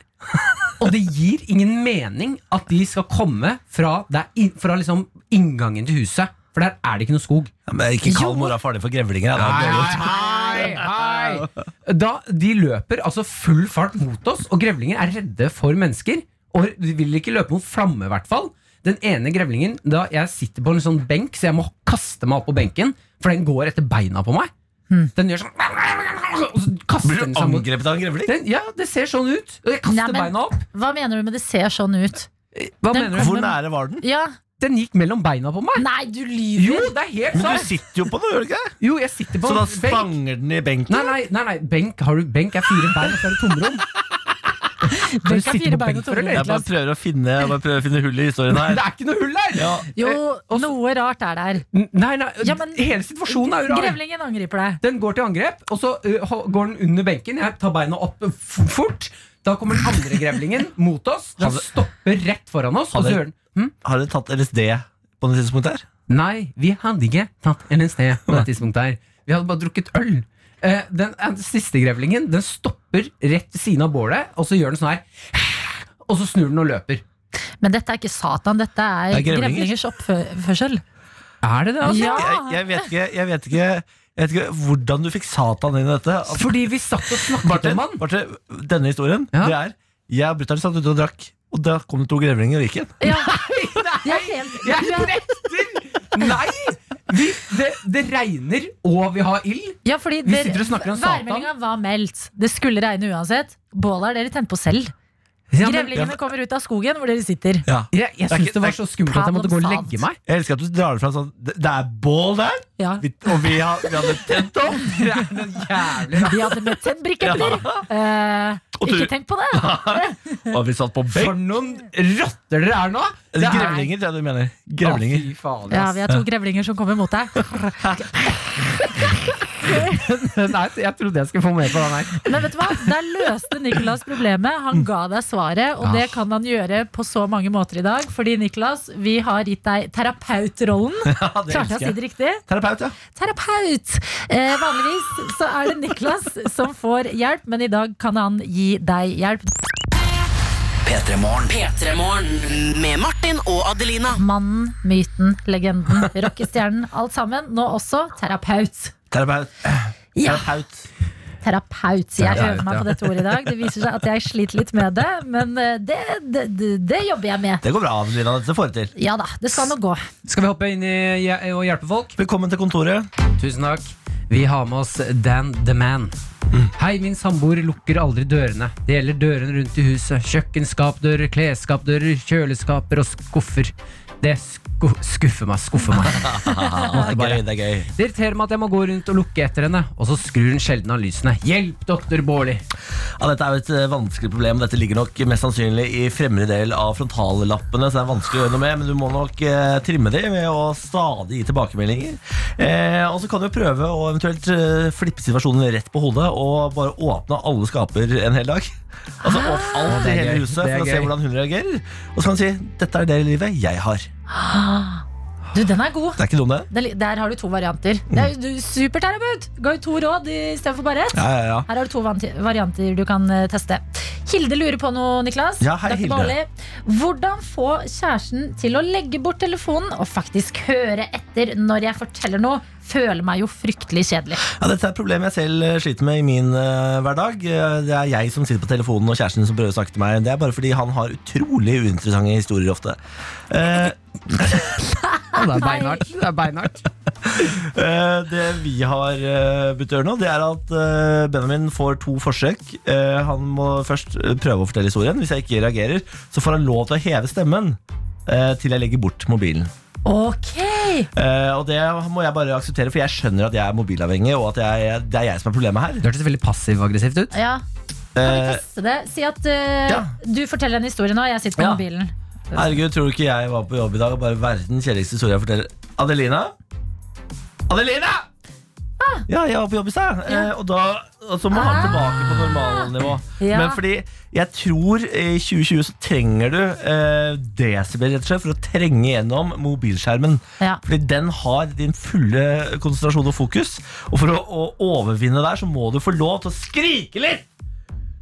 Og det gir ingen mening at de skal komme fra, det er fra liksom inngangen til huset. For der er det ikke noe skog. Ja, men ikke kall mora farlig for grevlinger. er hei, hei. Da, de løper altså full fart mot oss, og grevlinger er redde for mennesker. Og de vil ikke løpe mot flamme, i hvert fall. Den ene grevlingen, da jeg sitter på en sånn benk, så jeg må kaste meg opp på benken, for den går etter beina på meg. Den gjør sånn Og så kaster Blir den du seg mot angrepet av en grevling? den, Ja, det ser sånn ut. Og jeg kaster Nei, men- beina opp. Hva mener du med det ser sånn ut? Hva Den mener du? Hvor nære var den? Ja. Den gikk mellom beina på meg. Nei, du Jo, lyver! det er helt Men du sant. sitter jo på den, gjør du ikke? Jo, jeg sitter på Så da en benk. stanger den i benken? Nei, nei, nei, nei. Benk, har du, benk er fire bein, og så er det tomrom. Har du sittet på bein benk og før, Jeg bare prøver å finne, jeg bare prøver å finne hull i historien her. Det er ikke noe hull der! Ja. Jo, Eh, noe rart er der. Nei, nei, Ja, men- hele situasjonen er jo rar. Grevlingen angriper deg. Den går til angrep, og så uh, går den under benken. Jeg tar beina opp fort. Da kommer den andre grevlingen mot oss. Den Hadde- stopper rett foran oss. Og så gjør den hm? Har dere tatt LSD på det tidspunktet her? Nei, vi hadde ikke tatt LSD på det tidspunktet her. Vi hadde bare drukket øl. Eh, den eh, siste grevlingen Den stopper rett ved siden av bålet, og så gjør den sånn her. Og så snur den og løper. Men dette er ikke Satan, dette er, Det er grevlinger. grevlingers oppførsel. Er det det, altså? Ja. Jeg, jeg, vet ikke, jeg, vet ikke, jeg vet ikke hvordan du fikk Satan inn i dette. Altså, Fordi vi satt og snakket Martin, om han. Martin, denne historien Ja. Det er Jeg og brutter'n satt ute og drakk, og da kom det to grevlinger og gikk inn. Ja, Nei, jeg er helt, Jeg er, nekter! Nei! Vi, det, det regner, og vi har ild. ja, fordi Vi sitter og snakker om Satan. Værmeldinga var meldt. Det skulle regne uansett. Bålet har dere tent på selv. Ja, men, Grevlingene kommer ut av skogen hvor dere sitter. Ja. jeg jeg syns det var så skummelt at jeg måtte gå og legge meg. Jeg elsker at du drar det fra sånn Det, det er bål der, Ja. vi, og vi, har, vi hadde tent opp. Det er noe jævlig Vi hadde med tennbriketter. Eh, Og du- ikke tenk på det! Og vi satt på For benk. noen rotter dere er nå! Det er- Grevlinger, tror jeg du mener. Grevlinger. Å, fy faen, Ja, ass. Vi er to grevlinger som kommer mot deg. Nei, jeg trodde jeg skulle få mer på den her. Men vet du hva? Der løste Nicolas problemet. Han ga deg svaret, og det kan han gjøre på så mange måter i dag. Fordi Nicolas, vi har gitt deg terapeutrollen. Ja, Klarte jeg å si det riktig? Terapeut, ja. Terapeut! Eh, vanligvis så er det Niklas som får hjelp, men i dag kan han gi deg hjelp. P3 Morgen. P3morgen med Martin og Adelina. Mannen, myten, legenden, rockestjernen. Alt sammen. Nå også terapeut. Terapeut. Ja, Terapeut. terapeut. Jeg Terapeut, øver meg ja. på dette ordet i dag. Det viser seg at jeg sliter litt med det, men eh, det, det, det, det jobber jeg med. Det går bra, Adelina. Dette får du til. Ja da, det skal nå gå. Skal vi hoppe inn i og hjelpe folk? Velkommen til kontoret. Tusen takk. Vi har med oss Dan the Man. Hei, min samboer lukker aldri dørene. Det gjelder dørene rundt i huset. Kjøkkenskapdører, klesskapdører, kjøleskaper og skuffer. Det sku skuffer meg, skuffer meg. Det er gøy. det er gøy Det irriterer meg at jeg må gå rundt og lukke etter henne, og så skrur hun sjelden av lysene. Hjelp, doktor Bårli! Ja, Dette er jo et eh, vanskelig problem. Dette ligger nok mest sannsynlig i fremre del av frontallappene, så det er vanskelig å gjøre noe med, men du må nok eh, trimme dem med å stadig gi tilbakemeldinger. Eh, og så kan du prøve å eventuelt eh, flippe situasjonen rett på hodet og bare åpne alle skaper en hel dag. Altså åpne alt i er hele huset for å se hvordan hun reagerer. Og så kan du si 'dette er det livet jeg har'. 啊。Du, den er god. Det er ikke dum, det. Der, der har du to varianter. Det er jo du, Superterapeut! Ga jo to råd istedenfor bare ett. Ja, ja, ja. Her har du to varianter du kan eh, teste. Hilde lurer på noe, Niklas. Ja, hei. Hilde. Baarli. Hvordan få kjæresten til å legge bort telefonen og faktisk høre etter når jeg forteller noe? Føler meg jo fryktelig kjedelig. Ja, Dette er et problem jeg selv eh, sliter med i min uh, hverdag. Det er jeg som sitter på telefonen og kjæresten som prøver å snakke til meg. Det er bare fordi han har utrolig uinteressante historier ofte. Eh, det er beinhardt. Det er beinhardt. Eh, det vi har uh, begynt å gjøre nå, det er at eh, Benjamin får to forsøk. Eh, han må først eh, prøve å fortelle historien. Hvis jeg ikke reagerer, så får han lov til å heve stemmen eh, til jeg legger bort mobilen. Ok! uh, og det må jeg bare akseptere, for jeg skjønner at jeg er mobilavhengig, og at jeg, det er jeg som er problemet her. Det hørtes veldig passiv-aggressivt ut. Ja, kan vi Eh, teste det? Si at uh, Ja. du forteller en historie nå, jeg sitter på Ja. mobilen. Herregud, tror du ikke jeg var på jobb i dag og bare verdens kjedeligste historie jeg forteller? Adelina? Adelina! Ja, jeg var på jobb i stad. Eh, og, da, og så må han Ah. tilbake på normalnivå. Ja. Men fordi jeg tror i 2020 så trenger du eh, desibel rett og slett for å trenge gjennom mobilskjermen. Ja. Fordi den har din fulle konsentrasjon og fokus. Og for å, å overvinne der, så må du få lov til å skrike litt!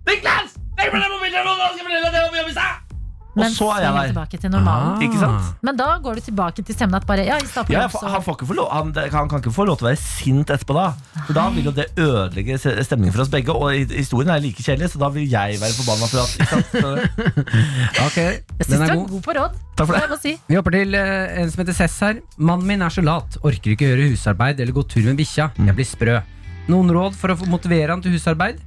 Niklas! Legg fra deg mobiltelefonen, skal fortelle deg det jeg var på jobb i stad! Og Men så er jeg der. tilbake til normalen. Ah. Ikke sant? Men da går du tilbake til stemmen at bare Ja, i Ja, han, får ikke lov, han, han kan ikke få lov til å være sint etterpå da. For da vil jo det ødelegge stemningen for oss begge. Og historien er like kjedelig, så da vil jeg være forbanna for at ikke sant? Så- Ok, Jeg syns den du er god. god på råd. Takk for det. Jeg si. Vi hopper til eh, en som heter Cess her. Mannen min er så lat, orker ikke gjøre husarbeid eller gå tur med bikkja. Jeg blir sprø. Noen råd for å motivere han til husarbeid?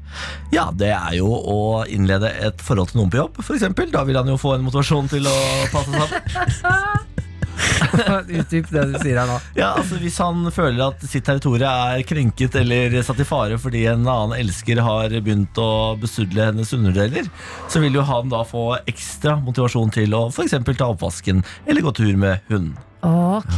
Ja, det er jo å innlede et forhold til noen på jobb, eksempel. Da vil han jo få en motivasjon til å ta seg sammen. Utdyp det du sier her nå. Ja, altså Hvis han føler at sitt territorium er krenket eller satt i fare fordi en annen elsker har begynt å besudle hennes underdeler, så vil jo han da få ekstra motivasjon til å f.eks. ta oppvasken eller gå tur med hunden. Ok,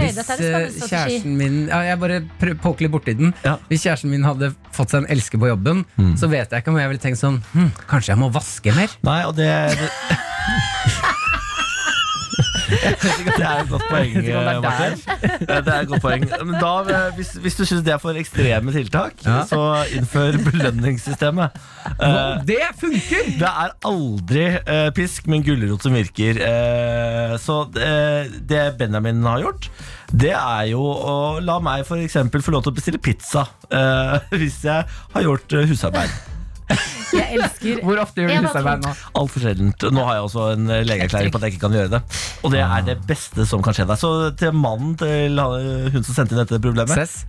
Hvis dette er en eh, spennende strategi. kjæresten min ja, Jeg bare prø- poker litt borti den. Ja. Hvis kjæresten min hadde fått seg en elsker på jobben, så vet jeg ikke om jeg ville tenkt sånn hm, Kanskje jeg må vaske mer? Nei, og det det, er et godt poeng, er Martin. Det er et godt poeng. Men da, eh, hvis, hvis du syns det er for ekstreme tiltak, Ja. så innfør belønningssystemet. Eh, det funker! Det er aldri uh, pisk, men gulrot som virker. Uh, så det, det Benjamin har gjort, det er jo å la meg for få lov til å bestille pizza eh, hvis jeg har gjort husarbeid. Jeg elsker Hvor ofte gjør du husarbeid nå? Altfor sjeldent. Nå har jeg også en legeerklæring på at jeg ikke kan gjøre det. Og det er det beste som kan skje deg. Så til mannen til hun som sendte inn dette problemet, Cess?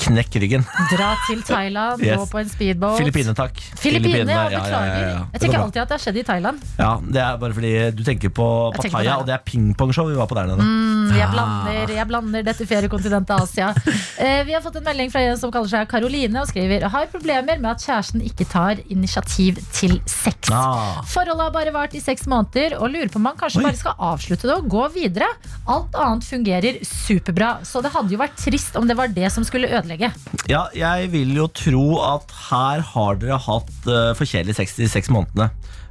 Knekk ryggen. Dra til Thailand, Yes. gå på en speedboat. Filippinene, takk. Filippinene, ja, ja, ja, beklager. ja, ja. Jeg tenker alltid at det har skjedd i Thailand. Ja, Det er bare fordi du tenker på Jeg tenker på Pattaya, og det er pingpongshow vi var på der nede. Mm, jeg, Ah. blander, jeg blander dette feriekontinentet Asia. Eh, vi har fått en melding fra en som kaller seg Karoline og skriver Har problemer med at kjæresten ikke tar initiativ til sex. Ah. Forholdet har bare vart i seks måneder, og lurer på om man kanskje Oi. bare skal avslutte det og gå videre. Alt annet fungerer superbra, så det hadde jo vært trist om det var det som skulle ødelegge. Ja, jeg vil jo tro at her har dere hatt uh, for kjedelig sex de seks månedene.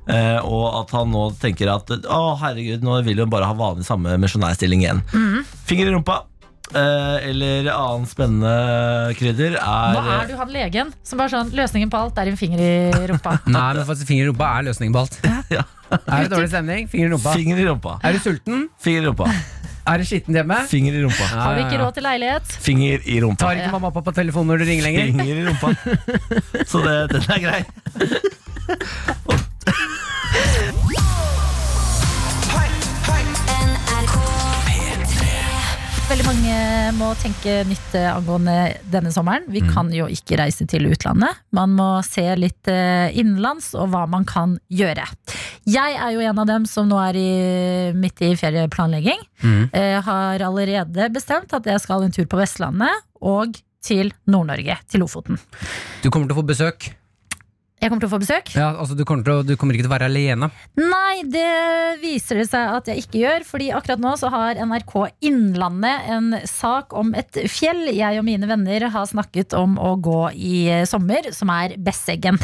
Uh, og at han nå tenker at å herregud, nå vil hun bare ha vanlig samme misjonærstilling igjen. Mm. Finger i rumpa. eh, eller annen spennende krydder er Nå er du han legen som bare sånn Løsningen på alt er en finger i rumpa. Nei, men faktisk finger i rumpa er løsningen på alt. Ja. Er det dårlig stemning? Finger i rumpa. Finger i rumpa. Er du sulten? Finger i rumpa. Er det skittent hjemme? Finger i rumpa. Har vi ikke råd til leilighet? Finger i rumpa. Tar ikke mamma og pappa telefonen når du ringer lenger? Finger i rumpa. Så det, den er grei. Veldig mange må tenke nytt eh, angående denne sommeren. Vi kan jo ikke reise til utlandet. Man må se litt eh, innenlands og hva man kan gjøre. Jeg er jo en av dem som nå er i, midt i ferieplanlegging. Mm. Eh, har allerede bestemt at jeg skal en tur på Vestlandet og til Nord-Norge, til Lofoten. Du kommer til å få besøk. Jeg kommer til å få besøk. Ja, altså du, kommer til å, du kommer ikke til å være alene. Nei, det viser det seg at jeg ikke gjør. Fordi akkurat nå så har NRK Innlandet en sak om et fjell jeg og mine venner har snakket om å gå i sommer, som er Besseggen.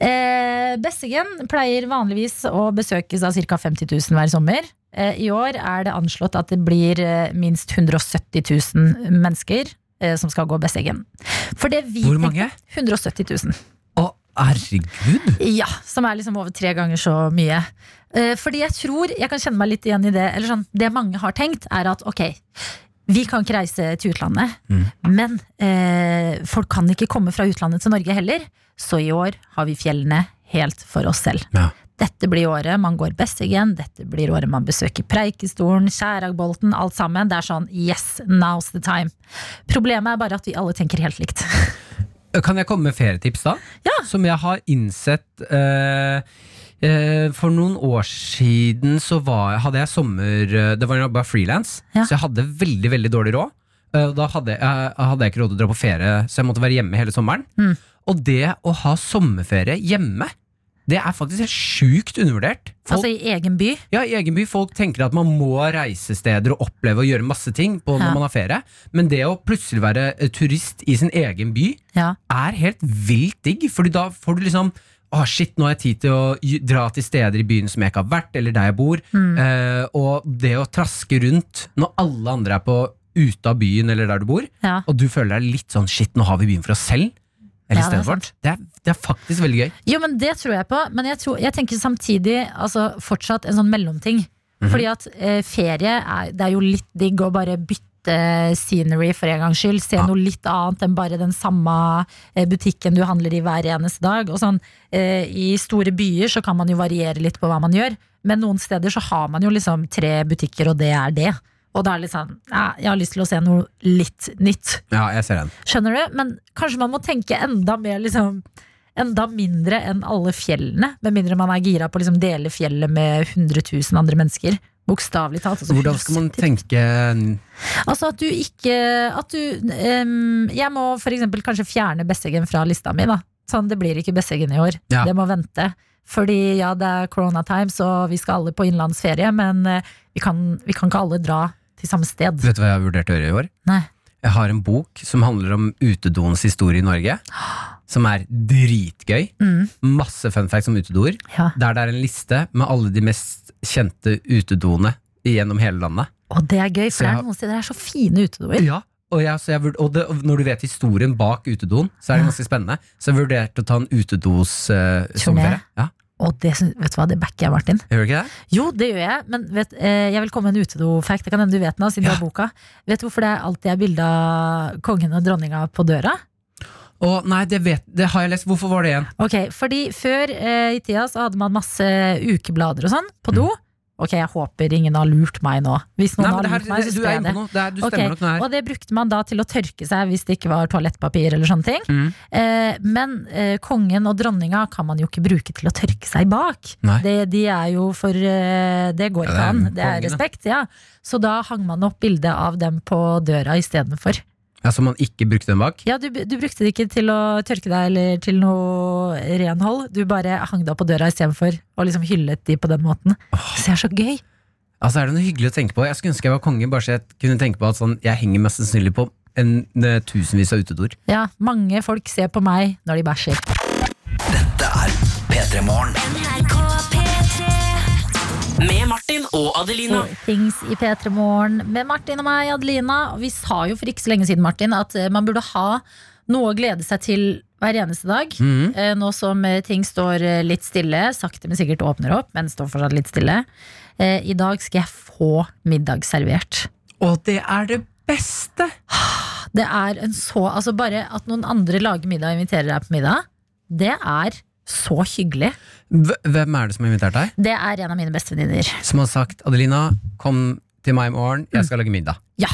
Eh, Besseggen pleier vanligvis å besøkes av ca. 50 000 hver sommer. Eh, I år er det anslått at det blir eh, minst 170 000 mennesker eh, som skal gå Besseggen. For det vi Hvor mange? 170 000. Herregud! Ja, som er liksom over tre ganger så mye. Eh, fordi jeg tror, jeg kan kjenne meg litt igjen i det, eller sånn, det mange har tenkt, er at ok, vi kan ikke reise til utlandet, Mm. men eh, folk kan ikke komme fra utlandet til Norge heller, så i år har vi fjellene helt for oss selv. Ja. Dette blir året man går Besseggen, dette blir året man besøker Preikestolen, Skjæragbolten, alt sammen. Det er sånn yes, now's the time. Problemet er bare at vi alle tenker helt likt. Kan jeg komme med ferietips da? Ja. Som jeg har innsett eh, eh, For noen år siden så var, hadde jeg sommer eh, Det var bare frilans, Ja. så jeg hadde veldig veldig dårlig råd. Eh, da hadde jeg, hadde jeg ikke råd til å dra på ferie, så jeg måtte være hjemme hele sommeren. Mm. Og det å ha sommerferie hjemme, det er faktisk helt sjukt undervurdert. Folk, Altså i egen by. ja, I egen by folk tenker at man må reise steder og oppleve og gjøre masse ting på når Ja. man har ferie, men det å plutselig være eh, turist i sin egen by Ja. er helt vilt digg, Fordi da får du liksom Å shit, nå har jeg tid til å dra til steder i byen som jeg ikke har vært, eller der jeg bor. Mm. Eh, og det å traske rundt når alle andre er på ute av byen eller der du bor, Ja. og du føler deg litt sånn shit, nå har vi byen for oss selv. Eller Ja, det stedet vårt. Det det er faktisk veldig gøy. Jo, men det tror jeg på. Men jeg, tror, jeg tenker samtidig altså, fortsatt en sånn mellomting. Fordi at eh, ferie er, det er jo litt digg å bare bytte scenery for en gangs skyld. Se Ja. noe litt annet enn bare den samme eh, butikken du handler i hver eneste dag. Og sånn, eh, I store byer så kan man jo variere litt på hva man gjør. Men noen steder så har man jo liksom tre butikker, og det er det. Og da er det litt sånn ja, Jeg har lyst til å se noe litt nytt. Ja, jeg ser den. Skjønner du? Men kanskje man må tenke enda mer liksom Enda mindre enn alle fjellene. Med mindre man er gira på å liksom dele fjellet med 100 000 andre mennesker. Bokstavelig talt. altså Hvordan skal man tenke Altså at du ikke At du um, Jeg må for eksempel kanskje fjerne Besseggen fra lista mi, da. Sånn, det blir ikke Besseggen i år. Ja. Det må vente. Fordi ja, det er corona time, så vi skal alle på innenlandsferie, men eh, vi kan, vi kan ikke alle dra til samme sted. Vet du hva jeg har vurdert å gjøre i år? Nei. Jeg har en bok som handler om utedoens historie i Norge. Som er dritgøy. Mm, Masse fun facts om utedoer. ja. Der det er en liste med alle de mest kjente utedoene gjennom hele landet. Og det er gøy, for det er noen steder det er så fine utedoer. Ja, og, jeg, så jeg, vurd- og, det, og når du vet historien bak utedoen, så er det ganske spennende. Så jeg vurderte å ta en utedos uh, sommerferie. Ja, Og det, vet du hva, det backer jeg, Martin. gjør du ikke det? Jo, det gjør jeg, men vet, eh, jeg vil komme med en utedo-fact. Det kan hende du vet den, siden du har boka. Vet du hvorfor det alltid er bilde av kongen og dronninga på døra? Å nei, det, vet, det har jeg lest. Hvorfor var det igjen? Ok, fordi før eh, i tida så hadde man masse ukeblader og sånn på do. Ok, jeg håper ingen har lurt meg nå. Hvis noen. Nei, har her, lurt meg, så spør jeg det. Det er, her. Og det brukte man da til å tørke seg hvis det ikke var toalettpapir eller sånne ting. Mm. Eh, men eh, kongen og dronninga kan man jo ikke bruke til å tørke seg bak. Det, de er jo for eh, Det går ikke er an. Det er respekt, ja. Så da hang man opp bilde av dem på døra istedenfor. Ja, så man ikke brukte den bak? Ja, du, du brukte det ikke til å tørke deg eller til noe renhold. Du bare hang deg opp på døra istedenfor og liksom hyllet de på den måten. Så det er så gøy. Altså er det noe hyggelig å tenke på Jeg skulle ønske jeg var konge, bare så jeg kunne tenke på at sånn, jeg henger mest sannsynlig på en, eh, tusenvis av utedoer. Ja, mange folk ser på meg når de bæsjer. Dette er P3 Morgen. Med Martin og Adelina. For Things i P3 Morgen med Martin og meg, Adelina. Vi sa jo for ikke så lenge siden, Martin, at eh, man burde ha noe å glede seg til hver eneste dag. Eh, Nå som eh, ting står litt stille, sakte, men sikkert åpner opp, men står fortsatt litt stille. Eh, I dag skal jeg få middag servert. Og det er det beste! Det er en så Altså bare at noen andre lager middag og inviterer deg på middag, det er så hyggelig. Hvem er det som har invitert deg? Det er en av mine bestevenninner. Som har sagt 'Adelina, kom til meg i morgen, jeg skal lage middag'. Ja.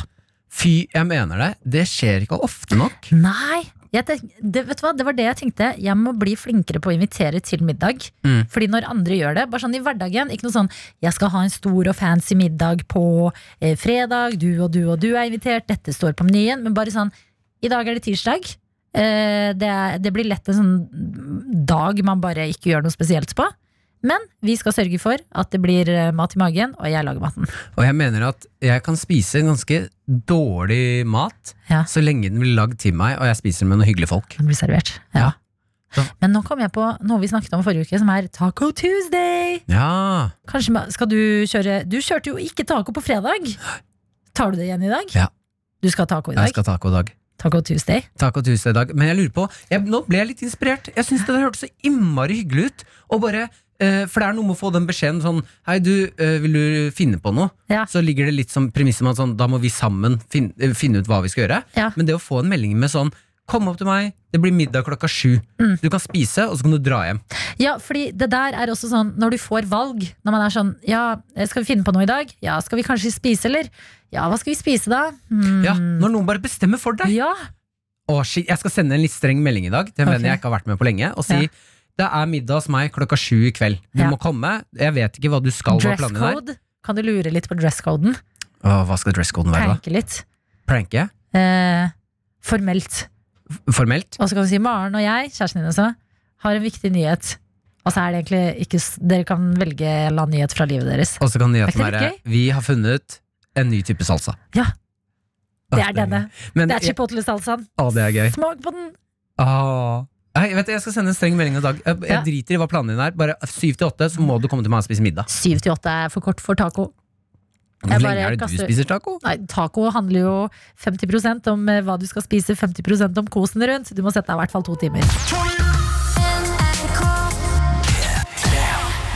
Fy, jeg mener det. Det skjer ikke ofte nok. Nei! Jeg tenk, det, vet du hva? det var det jeg tenkte. Jeg må bli flinkere på å invitere til middag. Mm. Fordi når andre gjør det, bare sånn i hverdagen Ikke noe sånn 'jeg skal ha en stor og fancy middag på eh, fredag', du og du og du er invitert, dette står på menyen. Men bare sånn 'i dag er det tirsdag'. Eh, det, er, det blir lett en sånn dag man bare ikke gjør noe spesielt på. Men vi skal sørge for at det blir eh, mat i magen, og jeg lager maten. Og jeg mener at jeg kan spise ganske dårlig mat Ja. så lenge den blir lagd til meg, og jeg spiser den med noen hyggelige folk. Den blir servert. Ja. Ja. Men nå kom jeg på noe vi snakket om forrige uke, som er Taco Tuesday. Ja, Kanskje skal du kjøre Du kjørte jo ikke taco på fredag. Tar du det igjen i dag? Ja. Du skal ha taco i dag? jeg skal ha taco-dag. Taco Tuesday? Taco Tuesday dag. Men jeg lurer på, jeg, nå ble jeg litt inspirert. Jeg syns det der hørtes så innmari hyggelig ut. Og bare, eh, for det er noe med å få den beskjeden sånn Hei, du, eh, vil du finne på noe? Ja. Så ligger det litt som premisset med at sånn, da må vi sammen finne, finne ut hva vi skal gjøre. Ja. Men det å få en melding med sånn Kom opp til meg, det blir middag klokka sju. Mm. Du kan spise, og så kan du dra hjem. Ja, fordi det der er også sånn Når du får valg Når man er sånn Ja, skal vi finne på noe i dag? Ja, skal vi kanskje spise, eller? Ja, hva skal vi spise da? Mm. Ja, Når noen bare bestemmer for deg. Ja, Å, shit, jeg skal sende en litt streng melding i dag til en venn Ok. jeg ikke har vært med på lenge, og si Ja. det er middag hos meg klokka sju i kveld. Du Ja. må komme. Jeg vet ikke hva du skal. Dresscode Kan du lure litt på dresscoden? Åh, hva skal dresscoden være, da? Pranke litt Pranke? eh, Formelt Formelt? Og så kan du si Maren og jeg, kjæresten din også Har en viktig nyhet Og så er det egentlig ikke Dere kan velge en eller annen nyhet fra livet deres Og så kan nyheten være Vi har funnet en ny type salsa. Ja. Det er denne Men, Det er chipotle-salsaen Å, det er gøy. Smak på den Ah. Nei, vet du, jeg skal sende en streng melding i dag. Jeg, jeg driter i hva planen din er. Bare syv til åtte, så må du komme til meg og spise middag. 7 til 8 er for kort for taco Hvor lenge er det du spiser taco? Nei, taco handler jo 50% om eh, hva du skal spise 50% om kosen rundt Du må sette deg i hvert fall to timer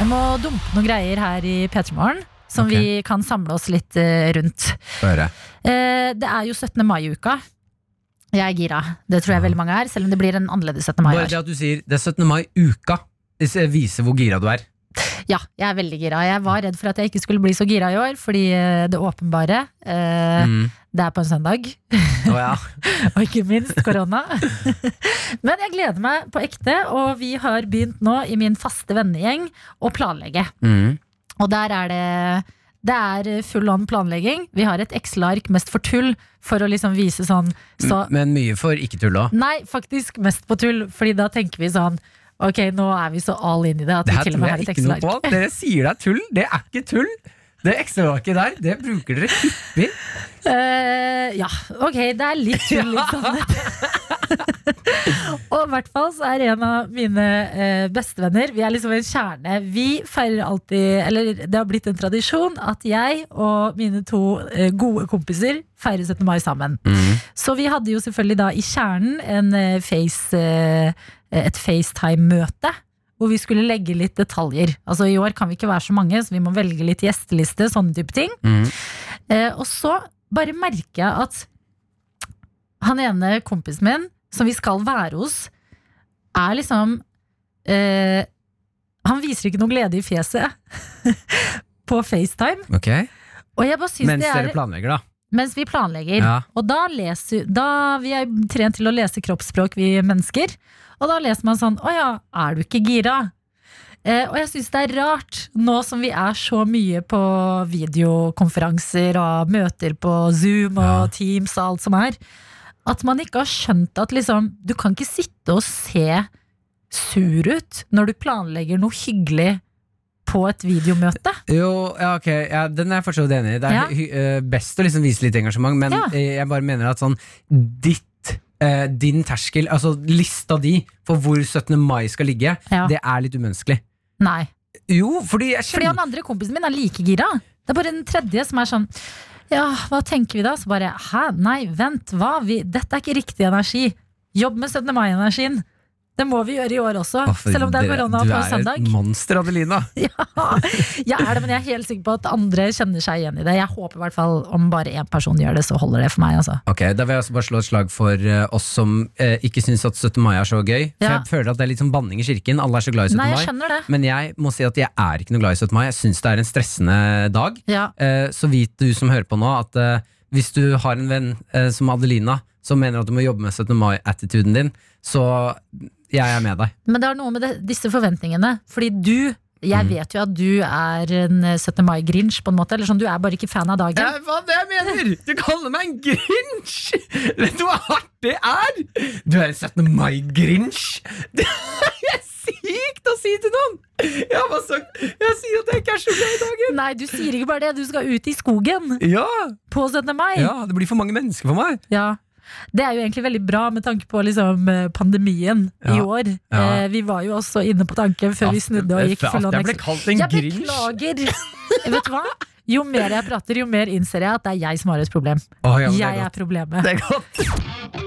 Jeg må dumpe noen greier her i P3morgen Som okay. vi kan samle oss litt eh, rundt høre. Eh, Det er jo 17. mai-uka. Jeg er gira. Det tror jeg veldig mange er, selv om det blir en annerledes 17. mai. Bare det at du sier det er 17. mai-uka, viser hvor gira du er. Ja, jeg er veldig gira. Jeg var redd for at jeg ikke skulle bli så gira i år, fordi eh, det åpenbare eh, Mm. Det er på en søndag, Oh, ja. og ikke minst korona. Men jeg gleder meg på ekte, og vi har begynt nå i min faste vennegjeng å planlegge. Mm. Og der er det det er full on planlegging. Vi har et Excel-ark mest for tull, for å liksom vise sånn så, Men mye for ikke tull òg. Nei, faktisk mest på tull, Fordi da tenker vi sånn Ok, nå er vi så all in i det at Det vi til og med har et Excel-ark. Dere sier det er tull. Det er ikke tull. Det ekstravaket der, det bruker dere hyppig. Uh, ja, ok, det er litt tull, og i hvert fall så er en av mine uh, bestevenner Vi er liksom en kjerne. Vi feirer alltid Eller det har blitt en tradisjon at jeg og mine to uh, gode kompiser feirer 17. mai sammen. Så vi hadde jo selvfølgelig da i kjernen en eh, face, eh, et FaceTime-møte. Hvor vi skulle legge litt detaljer. Altså I år kan vi ikke være så mange, så vi må velge litt gjesteliste. Sånne type ting. Mm. Eh, og så bare merker jeg at han ene kompisen min, som vi skal være hos, er liksom eh, Han viser ikke noe glede i fjeset på FaceTime. Okay. Og jeg bare synes Mens det er dere planlegger, da. mens vi planlegger. Ja. Og da leser da, Vi er trent til å lese kroppsspråk, vi mennesker. Og da leser man sånn Å ja, er du ikke gira? Eh, og jeg syns det er rart, nå som vi er så mye på videokonferanser og møter på Zoom og Ja. Teams og alt som er, at man ikke har skjønt at liksom Du kan ikke sitte og se sur ut når du planlegger noe hyggelig på et videomøte. Jo, ja, ok, ja, den er jeg fortsatt enig i. Det er Ja. eh, best å liksom vise litt engasjement, men Ja. jeg bare mener at sånn ditt eh, din terskel, altså lista di for hvor 17. mai skal ligge, Ja. det er litt umenneskelig. Nei. Jo, fordi jeg Fordi kjenner han andre kompisen min er like gira. Det er bare den tredje som er sånn Ja, hva tenker vi da? Så bare hæ, nei, vent, hva? Vi, dette er ikke riktig energi. Jobb med 17. mai-energien. Det må vi gjøre i år også. Å, selv om det er korona på søndag. Du er et monster, Adelina. Ja, jeg er det, men jeg er helt sikker på at andre kjenner seg igjen i det. Jeg håper i hvert fall om bare én person gjør det, så holder det for meg. Altså. Ok, Da vil jeg også bare slå et slag for uh, oss som uh, ikke syns at 17. mai er så gøy. For Ja. jeg føler at det er litt som banning i kirken. Alle er så glad i 17. Nei, jeg mai. det. Men jeg må si at jeg er ikke noe glad i 17. mai. Jeg syns det er en stressende dag. Ja. Uh, så vit du som hører på nå, at hvis du har en venn som Adelina, som mener at du må jobbe med 17. mai-attituden din, så jeg er med deg. Men det har noe med det, disse forventningene. Fordi du jeg Mm. vet jo at du er en eh, 17. mai-grinch, på en måte. Eller sånn, du er bare ikke fan av dagen. hva det jeg mener! Du kaller meg en grinch! Vet du hva hardt det er? Du er en 17. mai-grinch! Det er sykt å si til noen! Jeg har bare sagt Jeg sier at jeg ikke er så glad i dagen. Nei, du sier ikke bare det. Du skal ut i skogen Ja, på 17. mai. ja, det blir for mange mennesker for meg. Ja. Det er jo egentlig veldig bra med tanke på liksom, pandemien pandemien i år. Ja. Eh, vi var jo også inne på tanken før vi snudde og gikk full on Jeg ble kalt en Jeg beklager! Vet du hva? Jo mer jeg prater, jo mer innser jeg at det er jeg som har et problem. Oh, ja, Jeg er er problemet. Det er godt.